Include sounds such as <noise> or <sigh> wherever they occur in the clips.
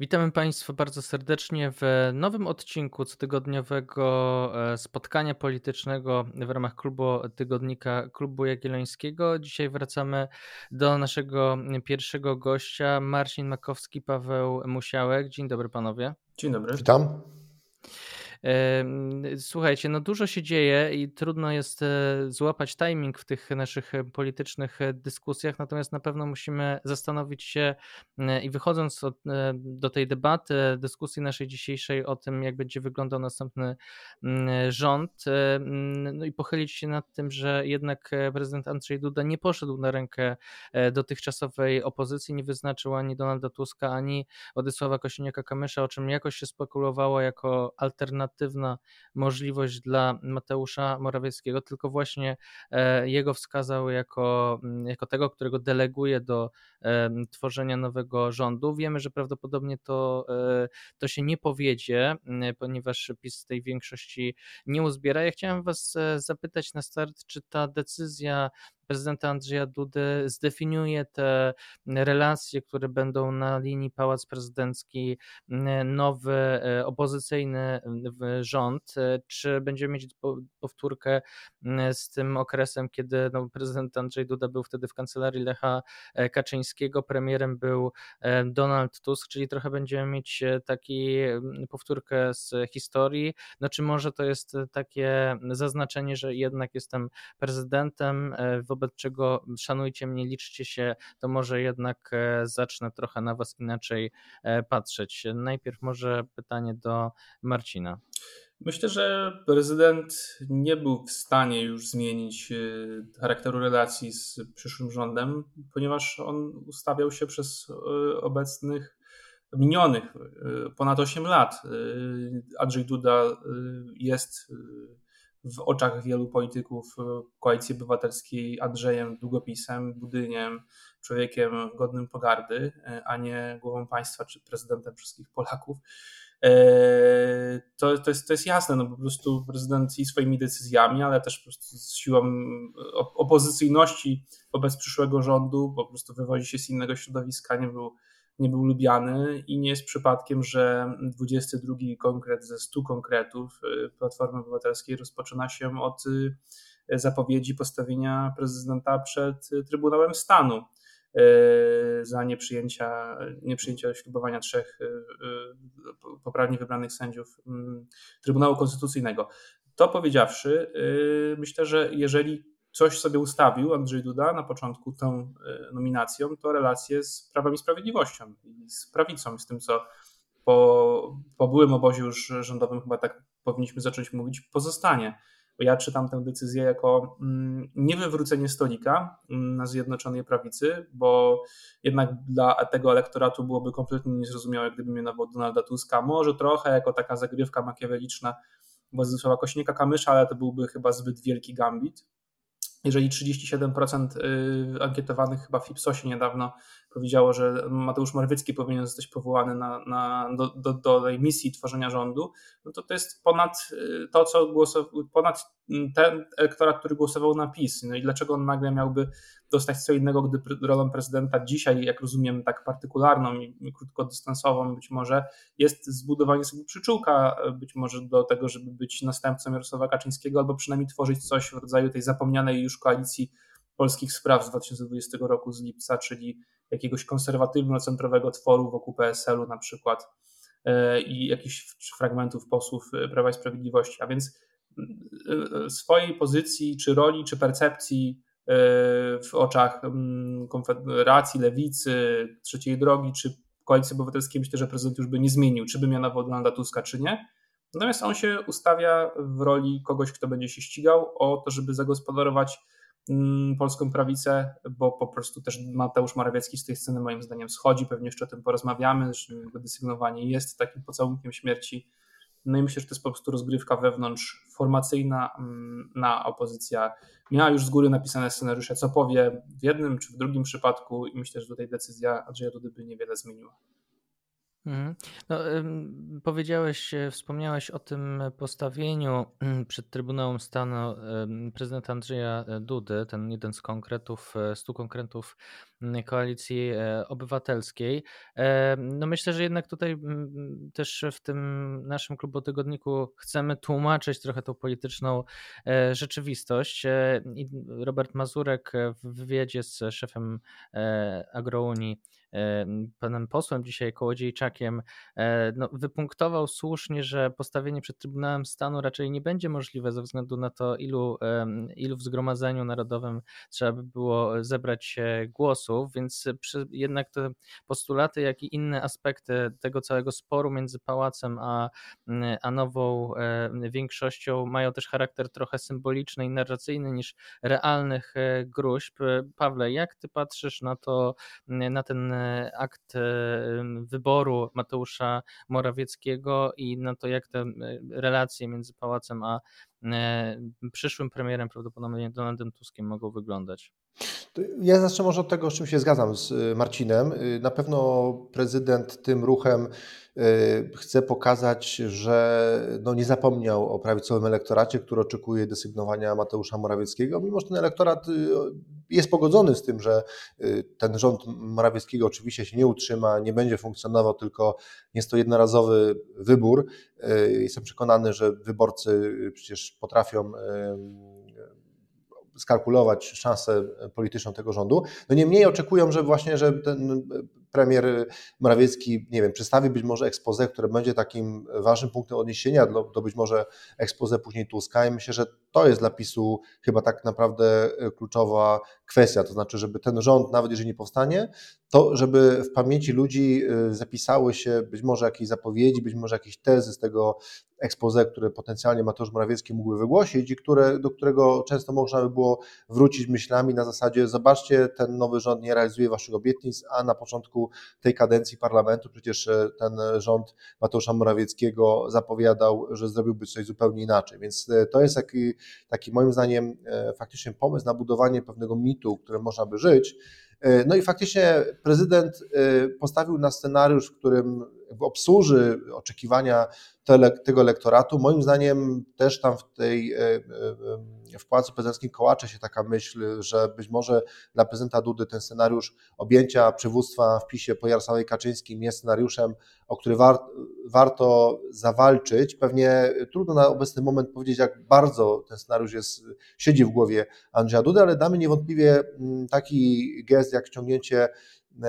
Witamy Państwa bardzo serdecznie w nowym odcinku cotygodniowego e, spotkania politycznego w ramach klubu tygodnika Klubu Jagiellońskiego. Dzisiaj wracamy do naszego pierwszego gościa, Marcin Makowski, Paweł Musiałek. Dzień dobry panowie. Dzień dobry. Witam. Słuchajcie, no dużo się dzieje i trudno jest e, złapać timing w tych naszych e, politycznych e, dyskusjach, natomiast na pewno musimy zastanowić się i wychodząc od, do tej debaty, dyskusji naszej dzisiejszej o tym, jak będzie wyglądał następny rząd, no i pochylić się nad tym, że jednak prezydent Andrzej Duda nie poszedł na rękę dotychczasowej opozycji, nie wyznaczył ani Donalda Tuska, ani Władysława Kosiniaka-Kamysza, o czym jakoś się spekulowało jako alternatywa alternatywna możliwość dla Mateusza Morawieckiego, tylko właśnie e, jego wskazał jako, mm, jako tego, którego deleguje do tworzenia nowego rządu. Wiemy, że prawdopodobnie to, e, to się nie powiedzie, ponieważ PiS tej większości nie uzbiera. Ja chciałem Was e, zapytać na start, czy ta decyzja prezydenta Andrzeja Dudy zdefiniuje te relacje, które będą na linii Pałac Prezydencki, nowy e, opozycyjny rząd, e, czy będziemy mieć powtórkę z tym okresem, kiedy no, prezydent Andrzej Duda był wtedy w kancelarii Lecha e, Kaczyńskiego, premierem był Donald Tusk, czyli trochę będziemy mieć taki powtórkę z historii, no czy może to jest takie zaznaczenie, że jednak jestem prezydentem wobec czego szanujcie mnie, liczcie się, to może jednak e, zacznę trochę na Was inaczej e, patrzeć. Najpierw może pytanie do Marcina. Myślę, że prezydent nie był w stanie już zmienić e, charakteru relacji z przyszłym rządem, ponieważ on ustawiał się przez obecnych minionych ponad 8 lat. Andrzej Duda jest w oczach wielu polityków e, koalicji obywatelskiej Andrzejem Długopisem, Budyniem, człowiekiem godnym pogardy, e, a nie głową państwa czy prezydentem wszystkich Polaków. E, to, to, jest, to jest jasne, no po prostu prezydent i swoimi decyzjami, ale też po prostu z siłą opozycyjności wobec przyszłego rządu, po prostu wywodzi się z innego środowiska, nie był nie był lubiany i nie jest przypadkiem, że 22 konkret ze 100 konkretów y, Platformy Obywatelskiej rozpoczyna się od y, zapowiedzi postawienia prezydenta przed Trybunałem Stanu y, za nieprzyjęcia, nieprzyjęcia ślubowania trzech poprawnie wybranych sędziów mm, Trybunału Konstytucyjnego. To powiedziawszy, myślę, że jeżeli coś sobie ustawił Andrzej Duda na początku tą e, nominacją, to relacje z Prawem i Sprawiedliwością i z prawicą, i z tym, co po, po byłym obozie już rządowym chyba tak powinniśmy zacząć mówić, pozostanie. Bo ja czytam tę decyzję jako mm, niewywrócenie stolika mm, na Zjednoczonej Prawicy, bo jednak dla tego elektoratu byłoby kompletnie niezrozumiałe, gdyby mianował Donalda Tuska. Może trochę jako taka zagrywka makiaweliczna Władysława Kośniaka-Kamysza, ale to byłby chyba zbyt wielki gambit jeżeli 37% y, ankietowanych chyba w Ipsosie niedawno powiedziało, że Mateusz Morawiecki powinien zostać powołany na, na, do, do, do tej misji tworzenia rządu, no to to jest ponad y, to, co głosował, ponad ten elektorat, który głosował na PiS. No i dlaczego on nagle miałby dostać co innego, gdy rolą prezydenta dzisiaj, jak rozumiem, tak partykularną i krótkodystansową być może, jest zbudowanie sobie przyczółka być może do tego, żeby być następcą Jarosława Kaczyńskiego, albo przynajmniej tworzyć coś w rodzaju tej zapomnianej już koalicji polskich spraw z 2020 roku z lipca, czyli jakiegoś konserwatywno-centrowego tworu wokół PSL-u na przykład e, i jakichś fragmentów posłów Prawa i Sprawiedliwości. A więc e, swojej pozycji, czy roli, czy percepcji e, w oczach mm, Konfederacji, Lewicy, Trzeciej Drogi, czy Koalicji Obywatelskiej myślę, że prezydent już by nie zmienił, czy by mianował Donalda Tuska, czy nie. Natomiast on się ustawia w roli kogoś, kto będzie się ścigał o to, żeby zagospodarować polską prawicę, bo po prostu też Mateusz Morawiecki z tej sceny moim zdaniem schodzi, pewnie jeszcze o tym porozmawiamy, że jego desygnowanie jest takim pocałunkiem śmierci. No i myślę, że to jest po prostu rozgrywka wewnątrz formacyjna mm, na opozycja. Miała już z góry napisane scenariusze, co powie w jednym czy w drugim przypadku i myślę, że tutaj decyzja Andrzeja Dudy by niewiele zmieniła. Mhm. No, powiedziałeś, e, wspomniałeś o tym postawieniu mm, przed Trybunałem Stanu prezydenta Andrzeja e, Dudy, ten jeden z konkretów, e, stu konkretów mm, koalicji obywatelskiej. No myślę, że jednak tutaj też w tym naszym klubotygodniku chcemy tłumaczyć trochę tą polityczną rzeczywistość. Robert Mazurek w wywiadzie z szefem Agrounii panem posłem dzisiaj Kołodziejczakiem e, no, wypunktował słusznie, że postawienie przed Trybunałem Stanu raczej nie będzie możliwe ze względu na to, ilu, ilu w Zgromadzeniu Narodowym trzeba by było zebrać głosów, więc przy, jednak te postulaty, jak i inne aspekty tego całego sporu między pałacem a, a nową większością mają też charakter trochę symboliczny i narracyjny niż realnych e, gruźb. Pawle, jak ty patrzysz na to, na ten akt wyboru Mateusza Morawieckiego i na to, jak te relacje między pałacem a przyszłym premierem, prawdopodobnie Donaldem Tuskiem, mogą wyglądać. Ja zacznę może od tego, z czym się zgadzam z Marcinem. Na pewno prezydent tym ruchem chce pokazać, że no nie zapomniał o prawicowym elektoracie, który oczekuje desygnowania Mateusza Morawieckiego, mimo że ten elektorat jest pogodzony z tym, że ten rząd Morawieckiego oczywiście się nie utrzyma, nie będzie funkcjonował, tylko jest to jednorazowy wybór. Jestem przekonany, że wyborcy przecież potrafią skalkulować szansę polityczną tego rządu. No niemniej oczekują, że właśnie, że ten premier Morawiecki, nie wiem, przedstawi być może ekspozę, które będzie takim ważnym punktem odniesienia do, do być może ekspozę później Tuska. I myślę, że to jest dla PiSu chyba tak naprawdę kluczowa kwestia, to znaczy, żeby ten rząd, nawet jeżeli nie powstanie, to żeby w pamięci ludzi y, zapisały się być może jakieś zapowiedzi, być może jakieś tezy z tego expose, które potencjalnie Mateusz Morawiecki mógłby wygłosić i które, do którego często można by było wrócić myślami na zasadzie zobaczcie, ten nowy rząd nie realizuje waszych obietnic, a na początku tej kadencji parlamentu przecież e, ten rząd Mateusza Morawieckiego zapowiadał, że zrobiłby coś zupełnie inaczej. Więc e, to jest taki, taki moim zdaniem e, faktycznie pomysł na budowanie pewnego mitu, którym można by żyć, no i faktycznie prezydent postawił na scenariusz, w którym obsłuży oczekiwania tego elektoratu. Moim zdaniem też tam w tej e, e, w Pałacu Prezydenckim kołacze się taka myśl, że być może dla prezydenta Dudy ten scenariusz objęcia przywództwa w PiSie po Jarosławie Kaczyńskim jest scenariuszem, o który war, warto zawalczyć. Pewnie trudno na obecny moment powiedzieć, jak bardzo ten scenariusz jest, siedzi w głowie Andrzeja Dudy, ale damy niewątpliwie mm, taki gest jak ściągnięcie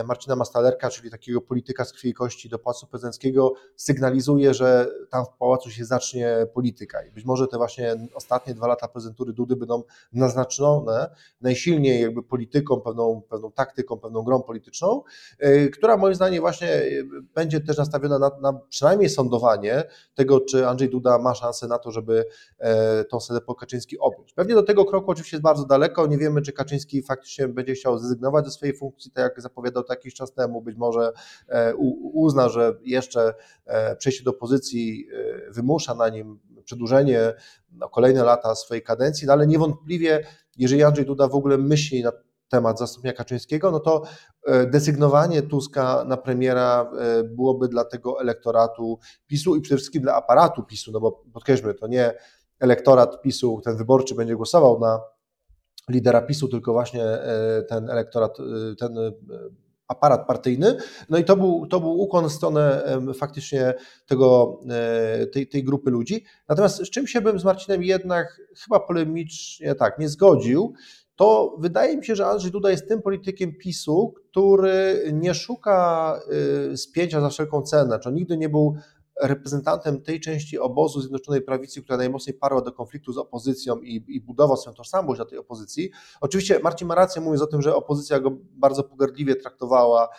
Marcina Mastalerka, czyli takiego polityka z krwi i kości do Pałacu Prezydenckiego, sygnalizuje, że tam w pałacu się zacznie polityka. I być może te właśnie ostatnie dwa lata prezydentury Dudy będą naznaczone najsilniej jakby polityką, pewną, pewną taktyką, pewną grą polityczną, y, która moim zdaniem właśnie będzie też nastawiona na, na przynajmniej sądowanie tego, czy Andrzej Duda ma szansę na to, żeby e, tą scenę po Kaczyński objąć. Pewnie do tego kroku oczywiście jest bardzo daleko. Nie wiemy, czy Kaczyński faktycznie będzie chciał zrezygnować ze swojej funkcji, tak jak zapowiadał to jakiś czas temu, być może e, uzna, że jeszcze e, przejście do opozycji e, wymusza na nim przedłużenie na kolejne lata swojej kadencji, no ale niewątpliwie, jeżeli Andrzej Duda w ogóle myśli na temat zastąpienia Kaczyńskiego, no to desygnowanie Tuska na premiera byłoby dla tego elektoratu PiSu i przede wszystkim dla aparatu PiSu, no bo podkreślmy, to nie elektorat PiSu, ten wyborczy będzie głosował na lidera PiSu, tylko właśnie ten elektorat, ten aparat partyjny. No i to był, to był ukłon w stronę faktycznie tego, e, tej, tej grupy ludzi. Natomiast z czym się bym z Marcinem jednak chyba polemicznie tak nie zgodził, to wydaje mi się, że Andrzej Duda jest tym politykiem PiSu, który nie szuka e, spięcia za wszelką cenę, czy on nigdy nie był reprezentantem tej części obozu Zjednoczonej Prawicy, która najmocniej parła do konfliktu z opozycją i, i budował swoją tożsamość dla tej opozycji. Oczywiście Marcin ma rację mówiąc o tym, że opozycja go bardzo pogardliwie traktowała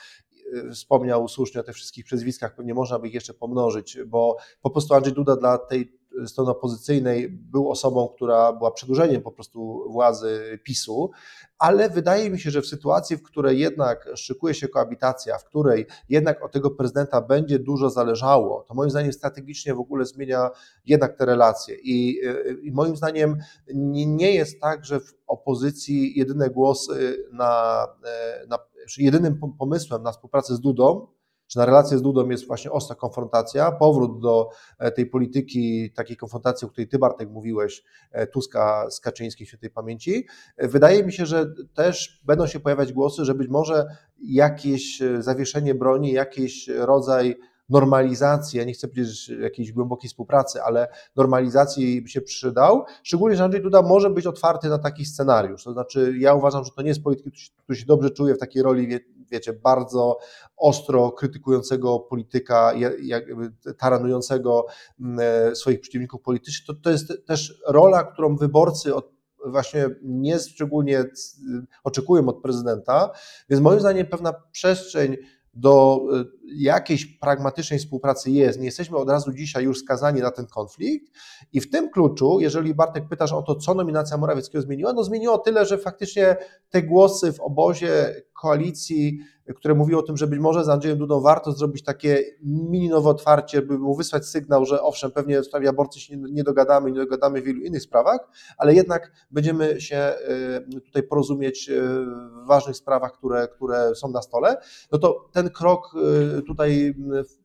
y, wspomniał słusznie o tych wszystkich przezwiskach, pewnie można by ich jeszcze pomnożyć, bo po prostu Andrzej Duda dla tej strony opozycyjnej był osobą, która była przedłużeniem po prostu władzy PiSu, ale wydaje mi się, że w sytuacji, w której jednak szykuje się koabitacja, w której jednak od tego prezydenta będzie dużo zależało, to moim zdaniem strategicznie w ogóle zmienia jednak te relacje. I, i moim zdaniem nie, nie jest tak, że w opozycji jedyne głosy na, na jedynym pomysłem na współpracę z Dudą że na relacje z Dudą jest właśnie ostra konfrontacja, powrót do tej polityki, takiej konfrontacji, o której Ty Bartek mówiłeś, Tuska z Kaczyńskim świętej pamięci. Wydaje mi się, że też będą się pojawiać głosy, że być może jakieś zawieszenie broni, jakiś rodzaj normalizacji, ja nie chcę powiedzieć jakiejś głębokiej współpracy, ale normalizacji by się przydał, szczególnie, że Andrzej Duda może być otwarty na taki scenariusz, to znaczy ja uważam, że to nie jest polityk, który się dobrze czuje w takiej roli, wiecie, bardzo ostro krytykującego polityka, taranującego mm, e, swoich przeciwników politycznych, to, to jest też rola, którą wyborcy od właśnie nie szczególnie oczekują od prezydenta, więc moim zdaniem pewna przestrzeń do y, jakiejś pragmatycznej współpracy jest. Nie jesteśmy od razu dzisiaj już skazani na ten konflikt. I w tym kluczu, jeżeli Bartek pytasz o to, co nominacja Morawieckiego zmieniła, no zmieniło tyle, że faktycznie te głosy w obozie koalicji które mówiły o tym, że być może z Andrzejem Dudą warto zrobić takie mini nowe otwarcie, by mu wysłać sygnał, że owszem, pewnie w sprawie aborcji się nie dogadamy, nie dogadamy w wielu innych sprawach, ale jednak będziemy się y, tutaj porozumieć y, w ważnych sprawach, które, które są na stole, no to ten krok y, tutaj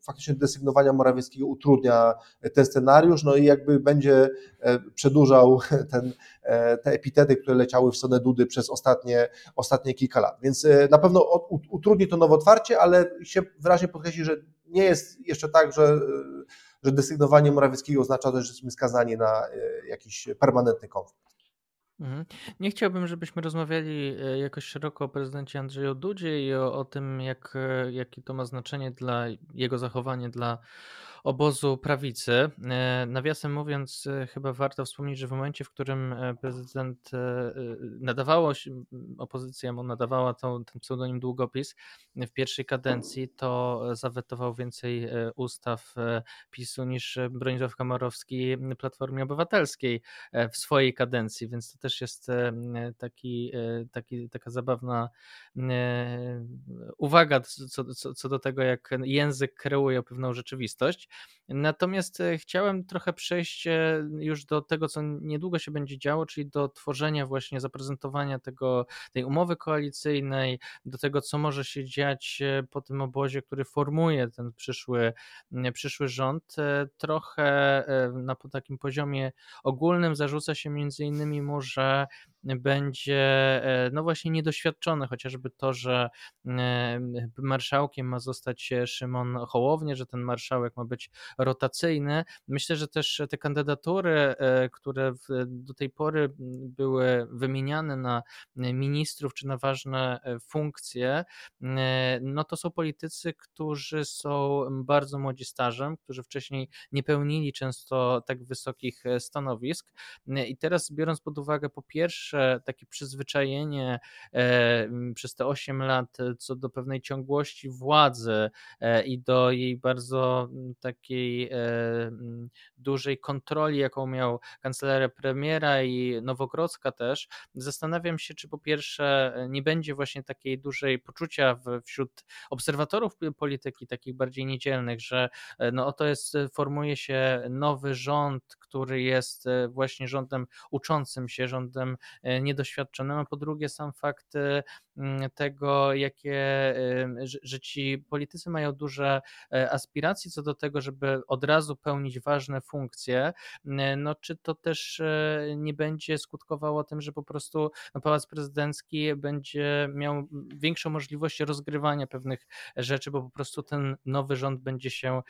faktycznie desygnowania Morawieckiego utrudnia ten scenariusz, no i jakby będzie przedłużał <laughs> ten, te epitety, które leciały w stronę Dudy przez ostatnie, ostatnie kilka lat. Więc na pewno utrudni to nowe otwarcie, ale się wyraźnie podkreśli, że nie jest jeszcze tak, że, że desygnowanie Morawieckiego oznacza, że jesteśmy skazani na e, jakiś permanentny konflikt. Mhm. Nie chciałbym, żebyśmy rozmawiali e, jakoś szeroko o prezydencie Andrzeju Dudzie i o, o tym, jak, e, jakie to ma znaczenie dla jego zachowanie dla obozu prawicy. E, nawiasem mówiąc, e, chyba warto wspomnieć, że w momencie, w którym e, prezydent nadawało się, opozycja mu nadawała to, ten pseudonim długopis w pierwszej kadencji, to zawetował więcej ustaw PiSu niż Bronisław Komorowski Platformie Obywatelskiej w swojej kadencji, więc to też jest taki, taki, taka zabawna uwaga co, co, co do tego, jak język kreuje pewną rzeczywistość. Natomiast e, chciałem trochę przejść e, już do tego, co niedługo się będzie działo, czyli do tworzenia właśnie, zaprezentowania tego, tej umowy koalicyjnej, do tego, co może się dziać e, po tym obozie, który formuje ten przyszły, przyszły rząd. Trochę na takim poziomie ogólnym zarzuca się między innymi mu, że będzie e, no właśnie niedoświadczony, chociażby to, że e, marszałkiem ma zostać Szymon Hołownie, że ten marszałek ma być rotacyjny. Myślę, że też te kandydatury, e, które do tej pory były wymieniane na ministrów czy na ważne funkcje, no to są politycy, którzy są bardzo młodzi stażem, którzy wcześniej nie pełnili często tak wysokich stanowisk i teraz biorąc pod uwagę po pierwsze takie przyzwyczajenie e, przez te 8 lat e, co do pewnej ciągłości władzy e, i do jej bardzo takiej dużej kontroli, jaką miał kancelaria premiera i Nowogrodzka też, zastanawiam się, czy po pierwsze nie będzie właśnie takiej dużej poczucia wśród obserwatorów polityki, takich bardziej niedzielnych, że no oto jest, formuje się nowy rząd, który jest właśnie rządem uczącym się, rządem niedoświadczonym, a po drugie sam fakt e, tego, jakie, że ci politycy mają duże e, aspiracje co do tego, żeby od razu pełnić ważne funkcje, no czy to też nie będzie skutkowało tym, że po prostu no, Pałac Prezydencki będzie miał większą możliwość rozgrywania pewnych rzeczy, bo po prostu ten nowy rząd będzie się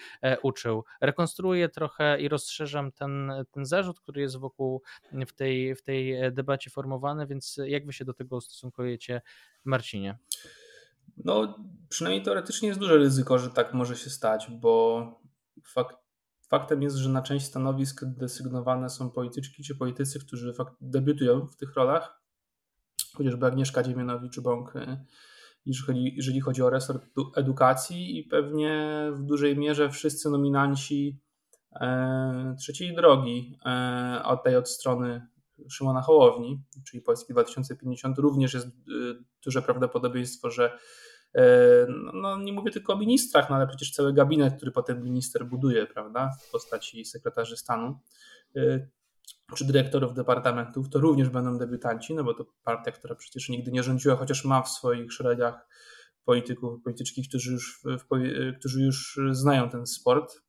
uczył. Rekonstruuję trochę i rozszerzam ten, ten zarzut, który jest wokół w tej, w tej debacie więc jak wy się do tego ustosunkujecie, Marcinie? No, przynajmniej teoretycznie jest duże ryzyko, że tak może się stać, bo fakt, faktem jest, że na część stanowisk desygnowane są polityczki czy politycy, którzy fakt, debiutują w tych rolach, chociażby Agnieszka Dziemianowicz-Bąk, jeżeli jeżeli chodzi o resort edukacji i pewnie w dużej mierze wszyscy nominanci e, trzeciej drogi, e, od tej od strony Szymona Hołowni, czyli Polski 2050, również jest y, duże prawdopodobieństwo, że y, no, no, nie mówię tylko o ministrach, no ale przecież cały gabinet, który potem minister buduje, prawda, w postaci sekretarzy stanu, y, czy dyrektorów departamentów, to również będą debiutanci, no bo to partia, która przecież nigdy nie rządziła, chociaż ma w swoich szeregach polityków, polityczki, którzy już, w, którzy już znają ten sport.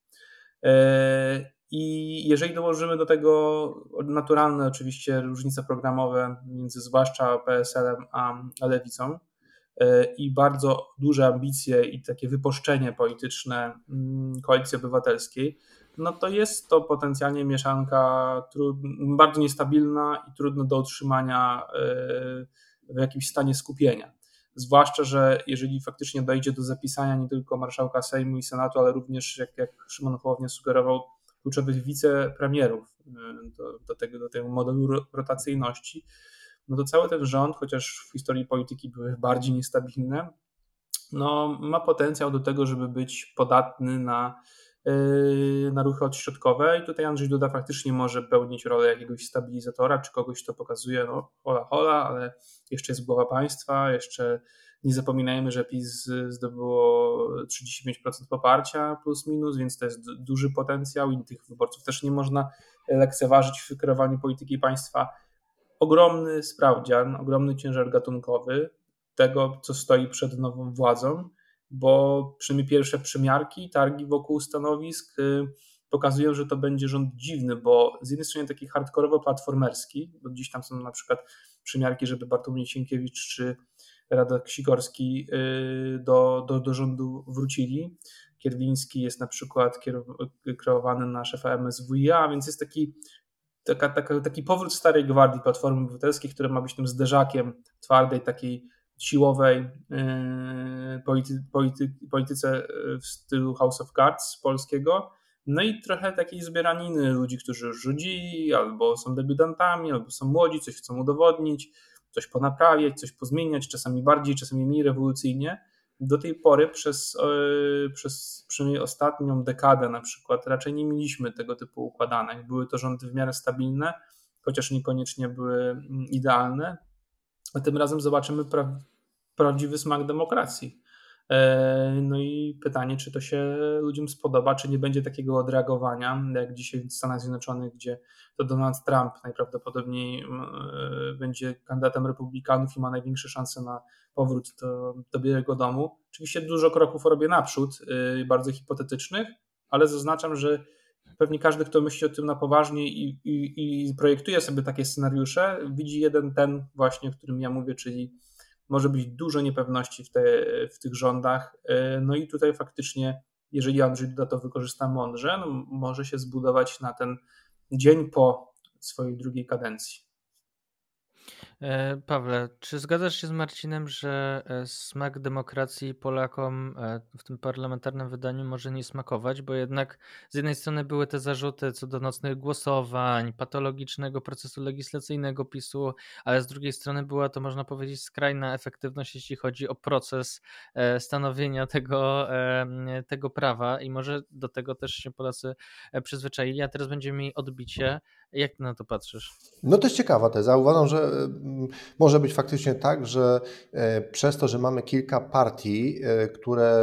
I jeżeli dołożymy do tego naturalne oczywiście różnice programowe między zwłaszcza PSL-em a, lewicą i bardzo duże ambicje i takie wyposzczenie polityczne mm, koalicji obywatelskiej, no to jest to potencjalnie mieszanka bardzo niestabilna i trudno do utrzymania e, w jakimś stanie skupienia. Zwłaszcza, że jeżeli faktycznie dojdzie do zapisania nie tylko marszałka Sejmu i Senatu, ale również, jak, jak Szymon Hołownia sugerował, kluczowych wicepremierów e, do, do, tego, do tego modelu rotacyjności, no to cały ten rząd, chociaż w historii polityki były bardziej niestabilne, no, ma potencjał do tego, żeby być podatny na Yy, na ruchy odśrodkowe. I tutaj Andrzej Duda faktycznie może pełnić rolę jakiegoś stabilizatora, czy kogoś, kto pokazuje, no hola hola, ale jeszcze jest głowa państwa, jeszcze nie zapominajmy, że PiS zdobyło 35% poparcia plus minus, więc to jest duży potencjał i tych wyborców też nie można lekceważyć w kreowaniu polityki państwa. Ogromny sprawdzian, ogromny ciężar gatunkowy tego, co stoi przed nową władzą bo przynajmniej pierwsze przymiarki, targi wokół stanowisk y, pokazują, że to będzie rząd dziwny, bo z jednej strony taki hardkorowo platformerski, bo dziś tam są na przykład przymiarki, żeby Bartłomiej Sienkiewicz czy Radek Sikorski y, do, do, do rządu wrócili. Kierwiński jest na przykład kreowany na szefa MSWiA, więc jest taki, taka, taka, taki powrót starej gwardii Platformy Obywatelskiej, który ma być tym zderzakiem twardej, takiej siłowej yy, polity, polity, polityce yy, w stylu House of Cards polskiego. No i trochę takiej zbieraniny ludzi, którzy już rzucili, albo są debiutantami, albo są młodzi, coś chcą udowodnić, coś ponaprawiać, coś pozmieniać, czasami bardziej, czasami mniej rewolucyjnie. Do tej pory przez, yy, przez przynajmniej ostatnią dekadę na przykład raczej nie mieliśmy tego typu układanek. Były to rządy w miarę stabilne, chociaż niekoniecznie były mm, idealne a tym razem zobaczymy pra prawdziwy smak demokracji. E, no i pytanie, czy to się ludziom spodoba, czy nie będzie takiego odreagowania, jak dzisiaj w Stanach Zjednoczonych, gdzie to Donald Trump najprawdopodobniej e, będzie kandydatem republikanów i ma największe szanse na powrót do, do Białego Domu. Oczywiście dużo kroków robię naprzód, e, bardzo hipotetycznych, ale zaznaczam, że pewnie każdy, kto myśli o tym na poważnie i, i, i projektuje sobie takie scenariusze, widzi jeden ten właśnie, o którym ja mówię, czyli może być dużo niepewności w, te, w tych rządach. E, no i tutaj faktycznie, jeżeli Andrzej Duda to wykorzysta mądrze, no może się zbudować na ten dzień po swojej drugiej kadencji. E, Pawle, czy zgadzasz się z Marcinem, że e, smak demokracji Polakom e, w tym parlamentarnym wydaniu może nie smakować, bo jednak z jednej strony były te zarzuty co do nocnych głosowań, patologicznego procesu legislacyjnego PiSu, ale z drugiej strony była to, można powiedzieć, skrajna efektywność, jeśli chodzi o proces stanowienia <laughs> tego, tego prawa i może do tego też się Polacy przyzwyczaili, a teraz będziemy mieli odbicie. Jak na to patrzysz? No to jest ciekawa teza. Uważam, że może być faktycznie tak, że e, przez to, że mamy kilka partii, e, które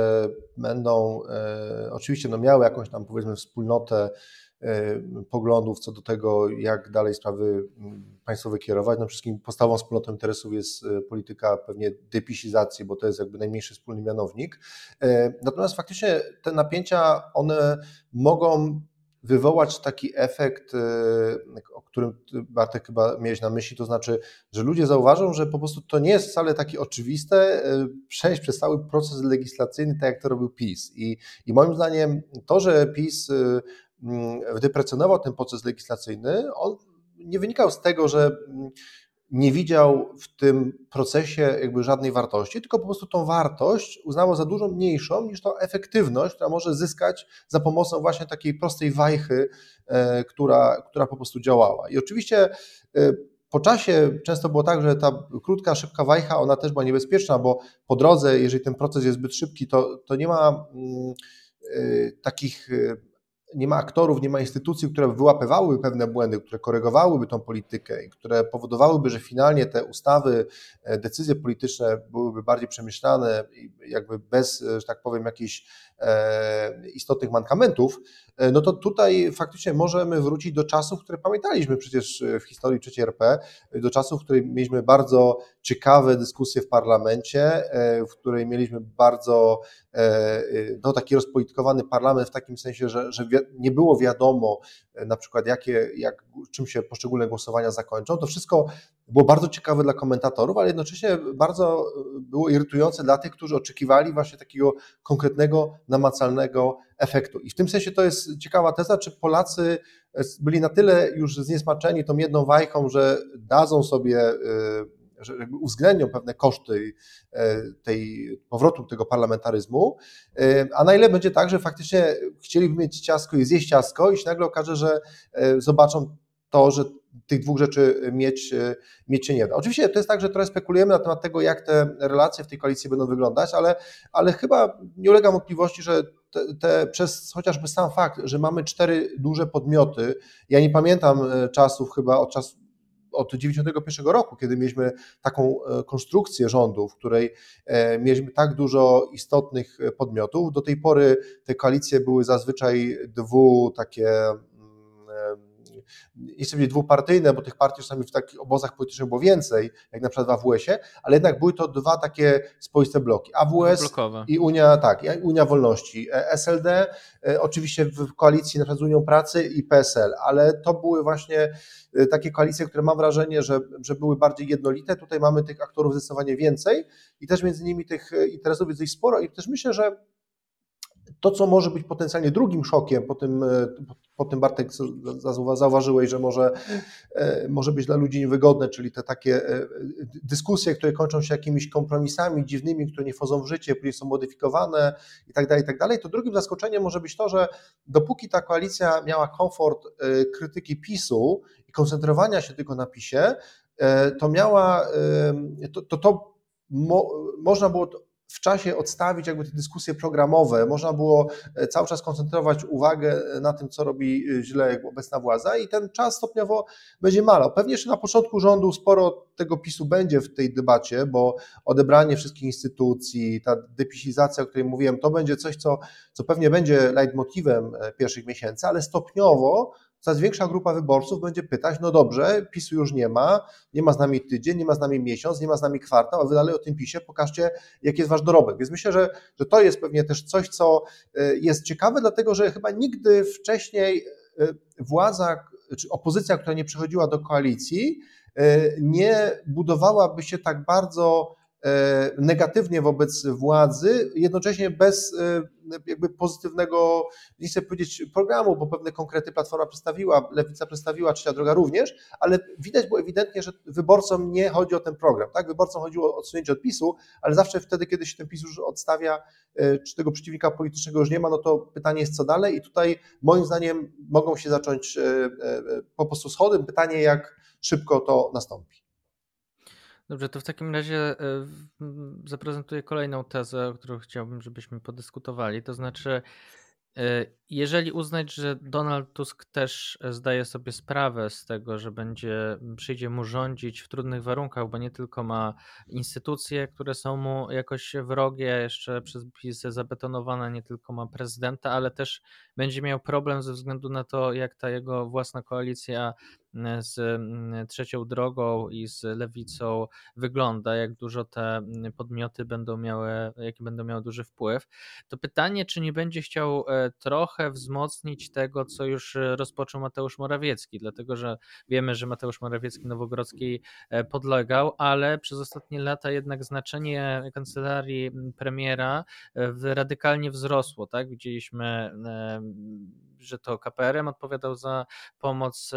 będą e, oczywiście no miały jakąś tam powiedzmy wspólnotę poglądów co do tego, jak dalej sprawy państwowe kierować. No wszystkim podstawową wspólnotą interesów jest polityka pewnie depisizacji, bo to jest jakby najmniejszy wspólny mianownik. Natomiast faktycznie te napięcia, one mogą wywołać taki efekt, y, o którym Bartek chyba miałeś na myśli, to znaczy, że ludzie zauważą, że po prostu to nie jest wcale takie oczywiste y, przejść przez cały proces legislacyjny, tak jak to robił PiS. I, i moim zdaniem to, że PiS wdeprecjonował ten proces legislacyjny, on nie wynikał z tego, że nie widział w tym procesie jakby żadnej wartości, tylko po prostu tą wartość uznało za dużo mniejszą niż tą efektywność, która może zyskać za pomocą właśnie takiej prostej wajchy, e, która, która po prostu działała. I oczywiście e, po czasie często było tak, że ta krótka, szybka wajcha, ona też była niebezpieczna, bo po drodze, jeżeli ten proces jest zbyt szybki, to, to nie ma mm, e, takich nie ma aktorów, nie ma instytucji, które wyłapywałyby pewne błędy, które korygowałyby tą politykę i które powodowałyby, że finalnie te ustawy, e, decyzje polityczne byłyby bardziej przemyślane jakby bez, że tak powiem, jakichś e, istotnych mankamentów, e, no to tutaj faktycznie możemy wrócić do czasów, które pamiętaliśmy przecież w historii III RP, do czasów, w których mieliśmy bardzo ciekawe dyskusje w parlamencie, w której mieliśmy bardzo no, taki rozpolitykowany parlament w takim sensie, że, że nie było wiadomo e, na przykład jakie, jak, czym się poszczególne głosowania zakończą. To wszystko było bardzo ciekawe dla komentatorów, ale jednocześnie bardzo e, było irytujące dla tych, którzy oczekiwali właśnie takiego konkretnego, namacalnego efektu. I w tym sensie to jest ciekawa teza, czy Polacy e, byli na tyle już zniesmaczeni tą jedną wajchą, że dadzą sobie że jakby uwzględnią pewne koszty e, tej powrotu tego parlamentaryzmu, e, a na ile będzie tak, że faktycznie chcieliby mieć ciasko i zjeść ciasko i się nagle okaże, że e, zobaczą to, że tych dwóch rzeczy mieć, mieć się nie da. Oczywiście to jest tak, że trochę spekulujemy na temat tego, jak te relacje w tej koalicji będą wyglądać, ale, ale chyba nie ulega wątpliwości, że te, te, przez chociażby sam fakt, że mamy cztery duże podmioty, ja nie pamiętam czasów chyba od czasu od 1991 roku, kiedy mieliśmy taką e, konstrukcję rządu, w której e, mieliśmy tak dużo istotnych e, podmiotów. Do tej pory te koalicje były zazwyczaj dwu takie nie chcę powiedzieć dwupartyjne, bo tych partii czasami w takich obozach politycznych było więcej, jak na przykład w AWS-ie, ale jednak były to dwa takie swoiste bloki. AWS Blokowe. i Unia, tak, Unia Wolności. SLD oczywiście w koalicji na przykład z Unią Pracy i PSL, ale to były właśnie Y, takie koalicje, które mam wrażenie, że, że były bardziej jednolite. Tutaj mamy tych aktorów zdecydowanie więcej i też między nimi tych interesów jest dość sporo i też myślę, że to, co może być potencjalnie drugim szokiem, po tym, e, po tym Bartek zauważyłeś, że może, e, może być dla ludzi niewygodne, czyli te takie e, dyskusje, które kończą się jakimiś kompromisami dziwnymi, które nie wchodzą w życie, później są modyfikowane i tak dalej, i tak dalej, to drugim zaskoczeniem może być to, że dopóki ta koalicja miała komfort krytyki PiSu i koncentrowania się tylko na PiSie, to miała, to, to, to mo, można było w czasie odstawić jakby te dyskusje programowe, można było e, cały czas koncentrować uwagę na tym, co robi e, źle obecna władza i ten czas stopniowo będzie malał. Pewnie jeszcze na początku rządu sporo tego PiSu będzie w tej debacie, bo odebranie wszystkich instytucji, ta depisizacja, o której mówiłem, to będzie coś, co, co pewnie będzie leitmotivem e, pierwszych miesięcy, ale stopniowo coraz większa grupa wyborców będzie pytać, no dobrze, PiSu już nie ma, nie ma z nami tydzień, nie ma z nami miesiąc, nie ma z nami kwartał, a wy dalej o tym PiSie pokażcie, jaki jest wasz dorobek. Więc myślę, że, że to jest pewnie też coś, co e, jest ciekawe, dlatego że chyba nigdy wcześniej e, władza czy opozycja, która nie przechodziła do koalicji, e, nie budowałaby się tak bardzo negatywnie wobec władzy, jednocześnie bez e, jakby pozytywnego, nie chcę powiedzieć programu, bo pewne konkrety Platforma przedstawiła, Lewica przedstawiła, Trzecia Droga również, ale widać było ewidentnie, że wyborcom nie chodzi o ten program. Tak? Wyborcom chodziło o odsunięcie odpisu, ale zawsze wtedy, kiedy się ten PiS już odstawia, e, czy tego przeciwnika politycznego już nie ma, no to pytanie jest co dalej i tutaj moim zdaniem mogą się zacząć po prostu schody. Pytanie, jak szybko to nastąpi. Dobrze, to w takim razie e, zaprezentuję kolejną tezę, o którą chciałbym, żebyśmy podyskutowali. To znaczy, e, jeżeli uznać, że Donald Tusk też zdaje sobie sprawę z tego, że będzie, przyjdzie mu rządzić w trudnych warunkach, bo nie tylko ma instytucje, które są mu jakoś wrogie, jeszcze przez PiS zabetonowane, nie tylko ma prezydenta, ale też będzie miał problem ze względu na to, jak ta jego własna koalicja z mm, trzecią drogą i z lewicą wygląda, jak dużo te mm, podmioty będą miały, jaki będą miały duży wpływ, to pytanie, czy nie będzie chciał e, trochę wzmocnić tego, co już e, rozpoczął Mateusz Morawiecki, dlatego że wiemy, że Mateusz Morawiecki Nowogrodzkiej e, podlegał, ale przez ostatnie lata jednak znaczenie kancelarii mm, premiera radykalnie wzrosło, tak? Widzieliśmy że to KPRM odpowiadał za pomoc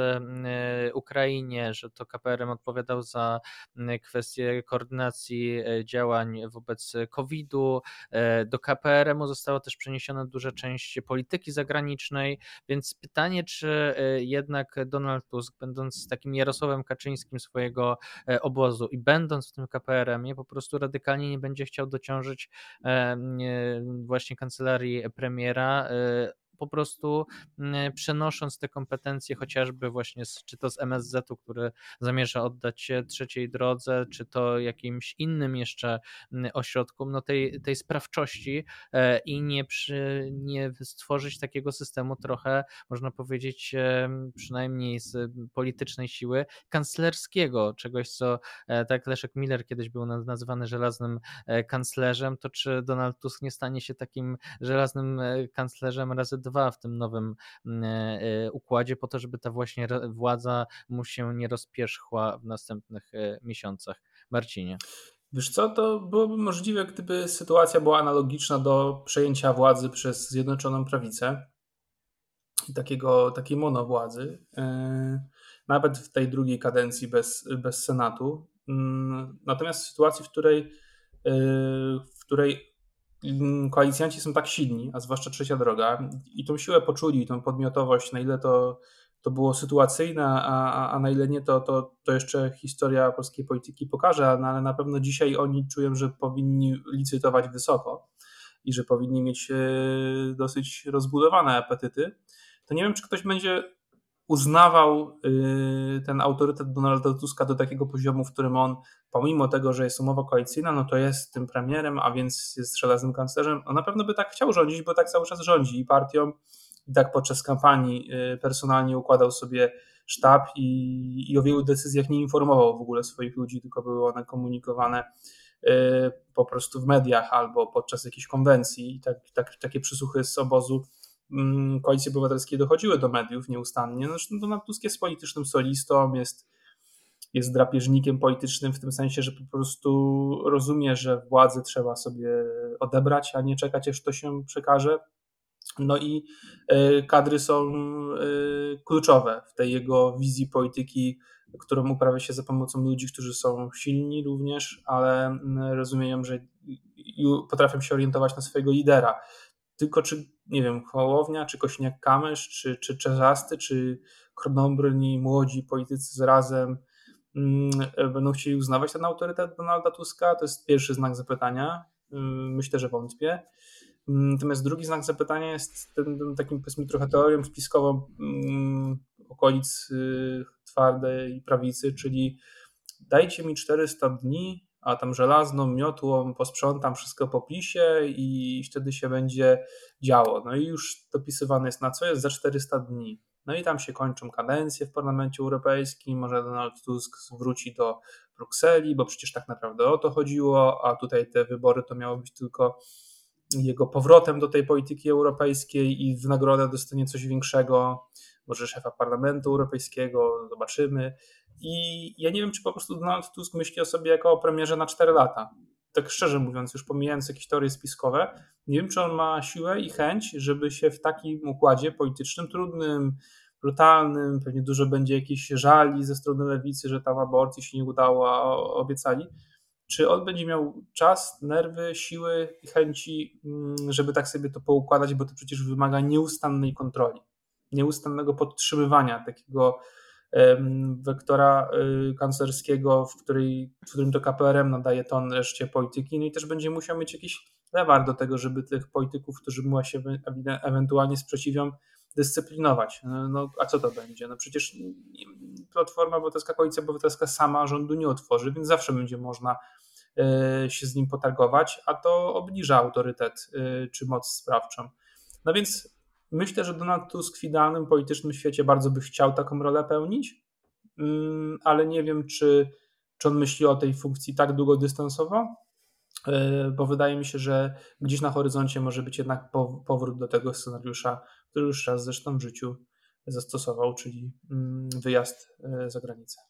Ukrainie, że to KPRM odpowiadał za kwestie koordynacji e, działań wobec COVID-u. E, do KPRM-u została też przeniesiona duża część polityki zagranicznej, więc pytanie, czy jednak Donald Tusk, będąc takim Jarosławem Kaczyńskim swojego obozu i będąc w tym KPRM-ie, po prostu radykalnie nie będzie chciał dociążyć właśnie kancelarii premiera po prostu mm, przenosząc te kompetencje chociażby właśnie z, czy to z MSZ-u, który zamierza oddać trzeciej drodze, czy to jakimś innym jeszcze mm, ośrodkom, no tej, tej sprawczości e, i nie, przy, nie stworzyć takiego systemu trochę, można powiedzieć, przynajmniej z politycznej siły, kanclerskiego, czegoś, co e, tak Leszek Miller kiedyś był nazywany żelaznym e, kanclerzem, to czy Donald Tusk nie stanie się takim żelaznym kanclerzem razy dwa w tym nowym układzie, po to, żeby ta właśnie władza mu się nie rozpierzchła w następnych miesiącach. Marcinie. Wiesz co, to byłoby możliwe, gdyby sytuacja była analogiczna do przejęcia władzy przez Zjednoczoną Prawicę i takiego, takiej monowładzy, e, nawet w tej drugiej kadencji bez, bez Senatu. Mm, natomiast w sytuacji, w której, e, w której koalicjanci są tak silni, a zwłaszcza trzecia droga, i tą siłę poczuli, tą podmiotowość, na ile to to było sytuacyjne, a, a na ile nie, to, to, to jeszcze historia polskiej polityki pokaże, no ale na pewno dzisiaj oni czują, że powinni licytować wysoko i że powinni mieć e, dosyć rozbudowane apetyty. To nie wiem, czy ktoś będzie uznawał e, ten autorytet Donalda Tuska do takiego poziomu, w którym on, pomimo tego, że jest umowa koalicyjna, no to jest tym premierem, a więc jest żelaznym kanclerzem. On na pewno by tak chciał rządzić, bo tak cały czas rządzi i partią, i tak podczas kampanii y, personalnie układał sobie sztab i, i o wielu decyzjach nie informował w ogóle swoich ludzi, tylko były one komunikowane y, po prostu w mediach albo podczas jakiejś konwencji tak, tak, takie przysłuchy z obozu Koalicji Obywatelskiej dochodziły do mediów nieustannie. Zresztą Donald Tusk jest politycznym solistą, jest, jest drapieżnikiem politycznym w tym sensie, że po prostu rozumie, że władzy trzeba sobie odebrać, a nie czekać, aż to się przekaże. No i e, kadry są e, kluczowe w tej jego wizji polityki, którą uprawia się za pomocą ludzi, którzy są silni również, ale rozumieją, że potrafią się orientować na swojego lidera. Tylko czy, nie wiem, Hołownia, czy Kośniak-Kamysz, czy, czy czy Kronobrni, młodzi politycy z razem będą chcieli uznawać ten autorytet Donalda Tuska? To jest pierwszy znak zapytania. Myślę, że wątpię. Natomiast drugi znak zapytania jest ten, ten takim powiedzmy trochę teorią spiskową okolic y, twardej prawicy, czyli dajcie mi 400 dni, a tam żelazną miotłą posprzątam wszystko po PiSie i wtedy się będzie działo. No i już dopisywane jest na co jest za 400 dni. No i tam się kończą kadencje w Parlamencie Europejskim, może Donald Tusk wróci do Brukseli, bo przecież tak naprawdę o to chodziło, a tutaj te wybory to miało być tylko jego powrotem do tej polityki europejskiej i w nagrodę dostanie coś większego, może szefa Parlamentu Europejskiego, zobaczymy. I ja nie wiem, czy po prostu Donald Tusk myśli o sobie jako o premierze na 4 lata. Tak szczerze mówiąc, już pomijając jakieś teorie spiskowe, nie wiem, czy on ma siłę i chęć, żeby się w takim układzie politycznym, trudnym, brutalnym, pewnie dużo będzie jakichś żali ze strony lewicy, że tam aborcji się nie udało, a obiecali, czy on będzie miał czas, nerwy, siły i chęci, mm, żeby tak sobie to poukładać, bo to przecież wymaga nieustannej kontroli, nieustannego podtrzymywania takiego wektora y, kanclerskiego, w, której, w którym to KPRM nadaje ton reszcie polityki, no i też będzie musiał mieć jakiś lewar do tego, żeby tych polityków, którzy mu się ewentualnie sprzeciwią, dyscyplinować. No, no, a co to będzie? No przecież Platforma Obywatelska, Koalicja Obywatelska sama rządu nie otworzy, więc zawsze będzie można e, się z nim potargować, a to obniża autorytet e, czy moc sprawczą. No więc myślę, że Donald Tusk w idealnym politycznym świecie bardzo by chciał taką rolę pełnić, mm, ale nie wiem, czy, czy on myśli o tej funkcji tak długodystansowo, e, bo wydaje mi się, że gdzieś na horyzoncie może być jednak powrót do tego scenariusza, który już raz zresztą w życiu zastosował, czyli mm, wyjazd e, za granicę.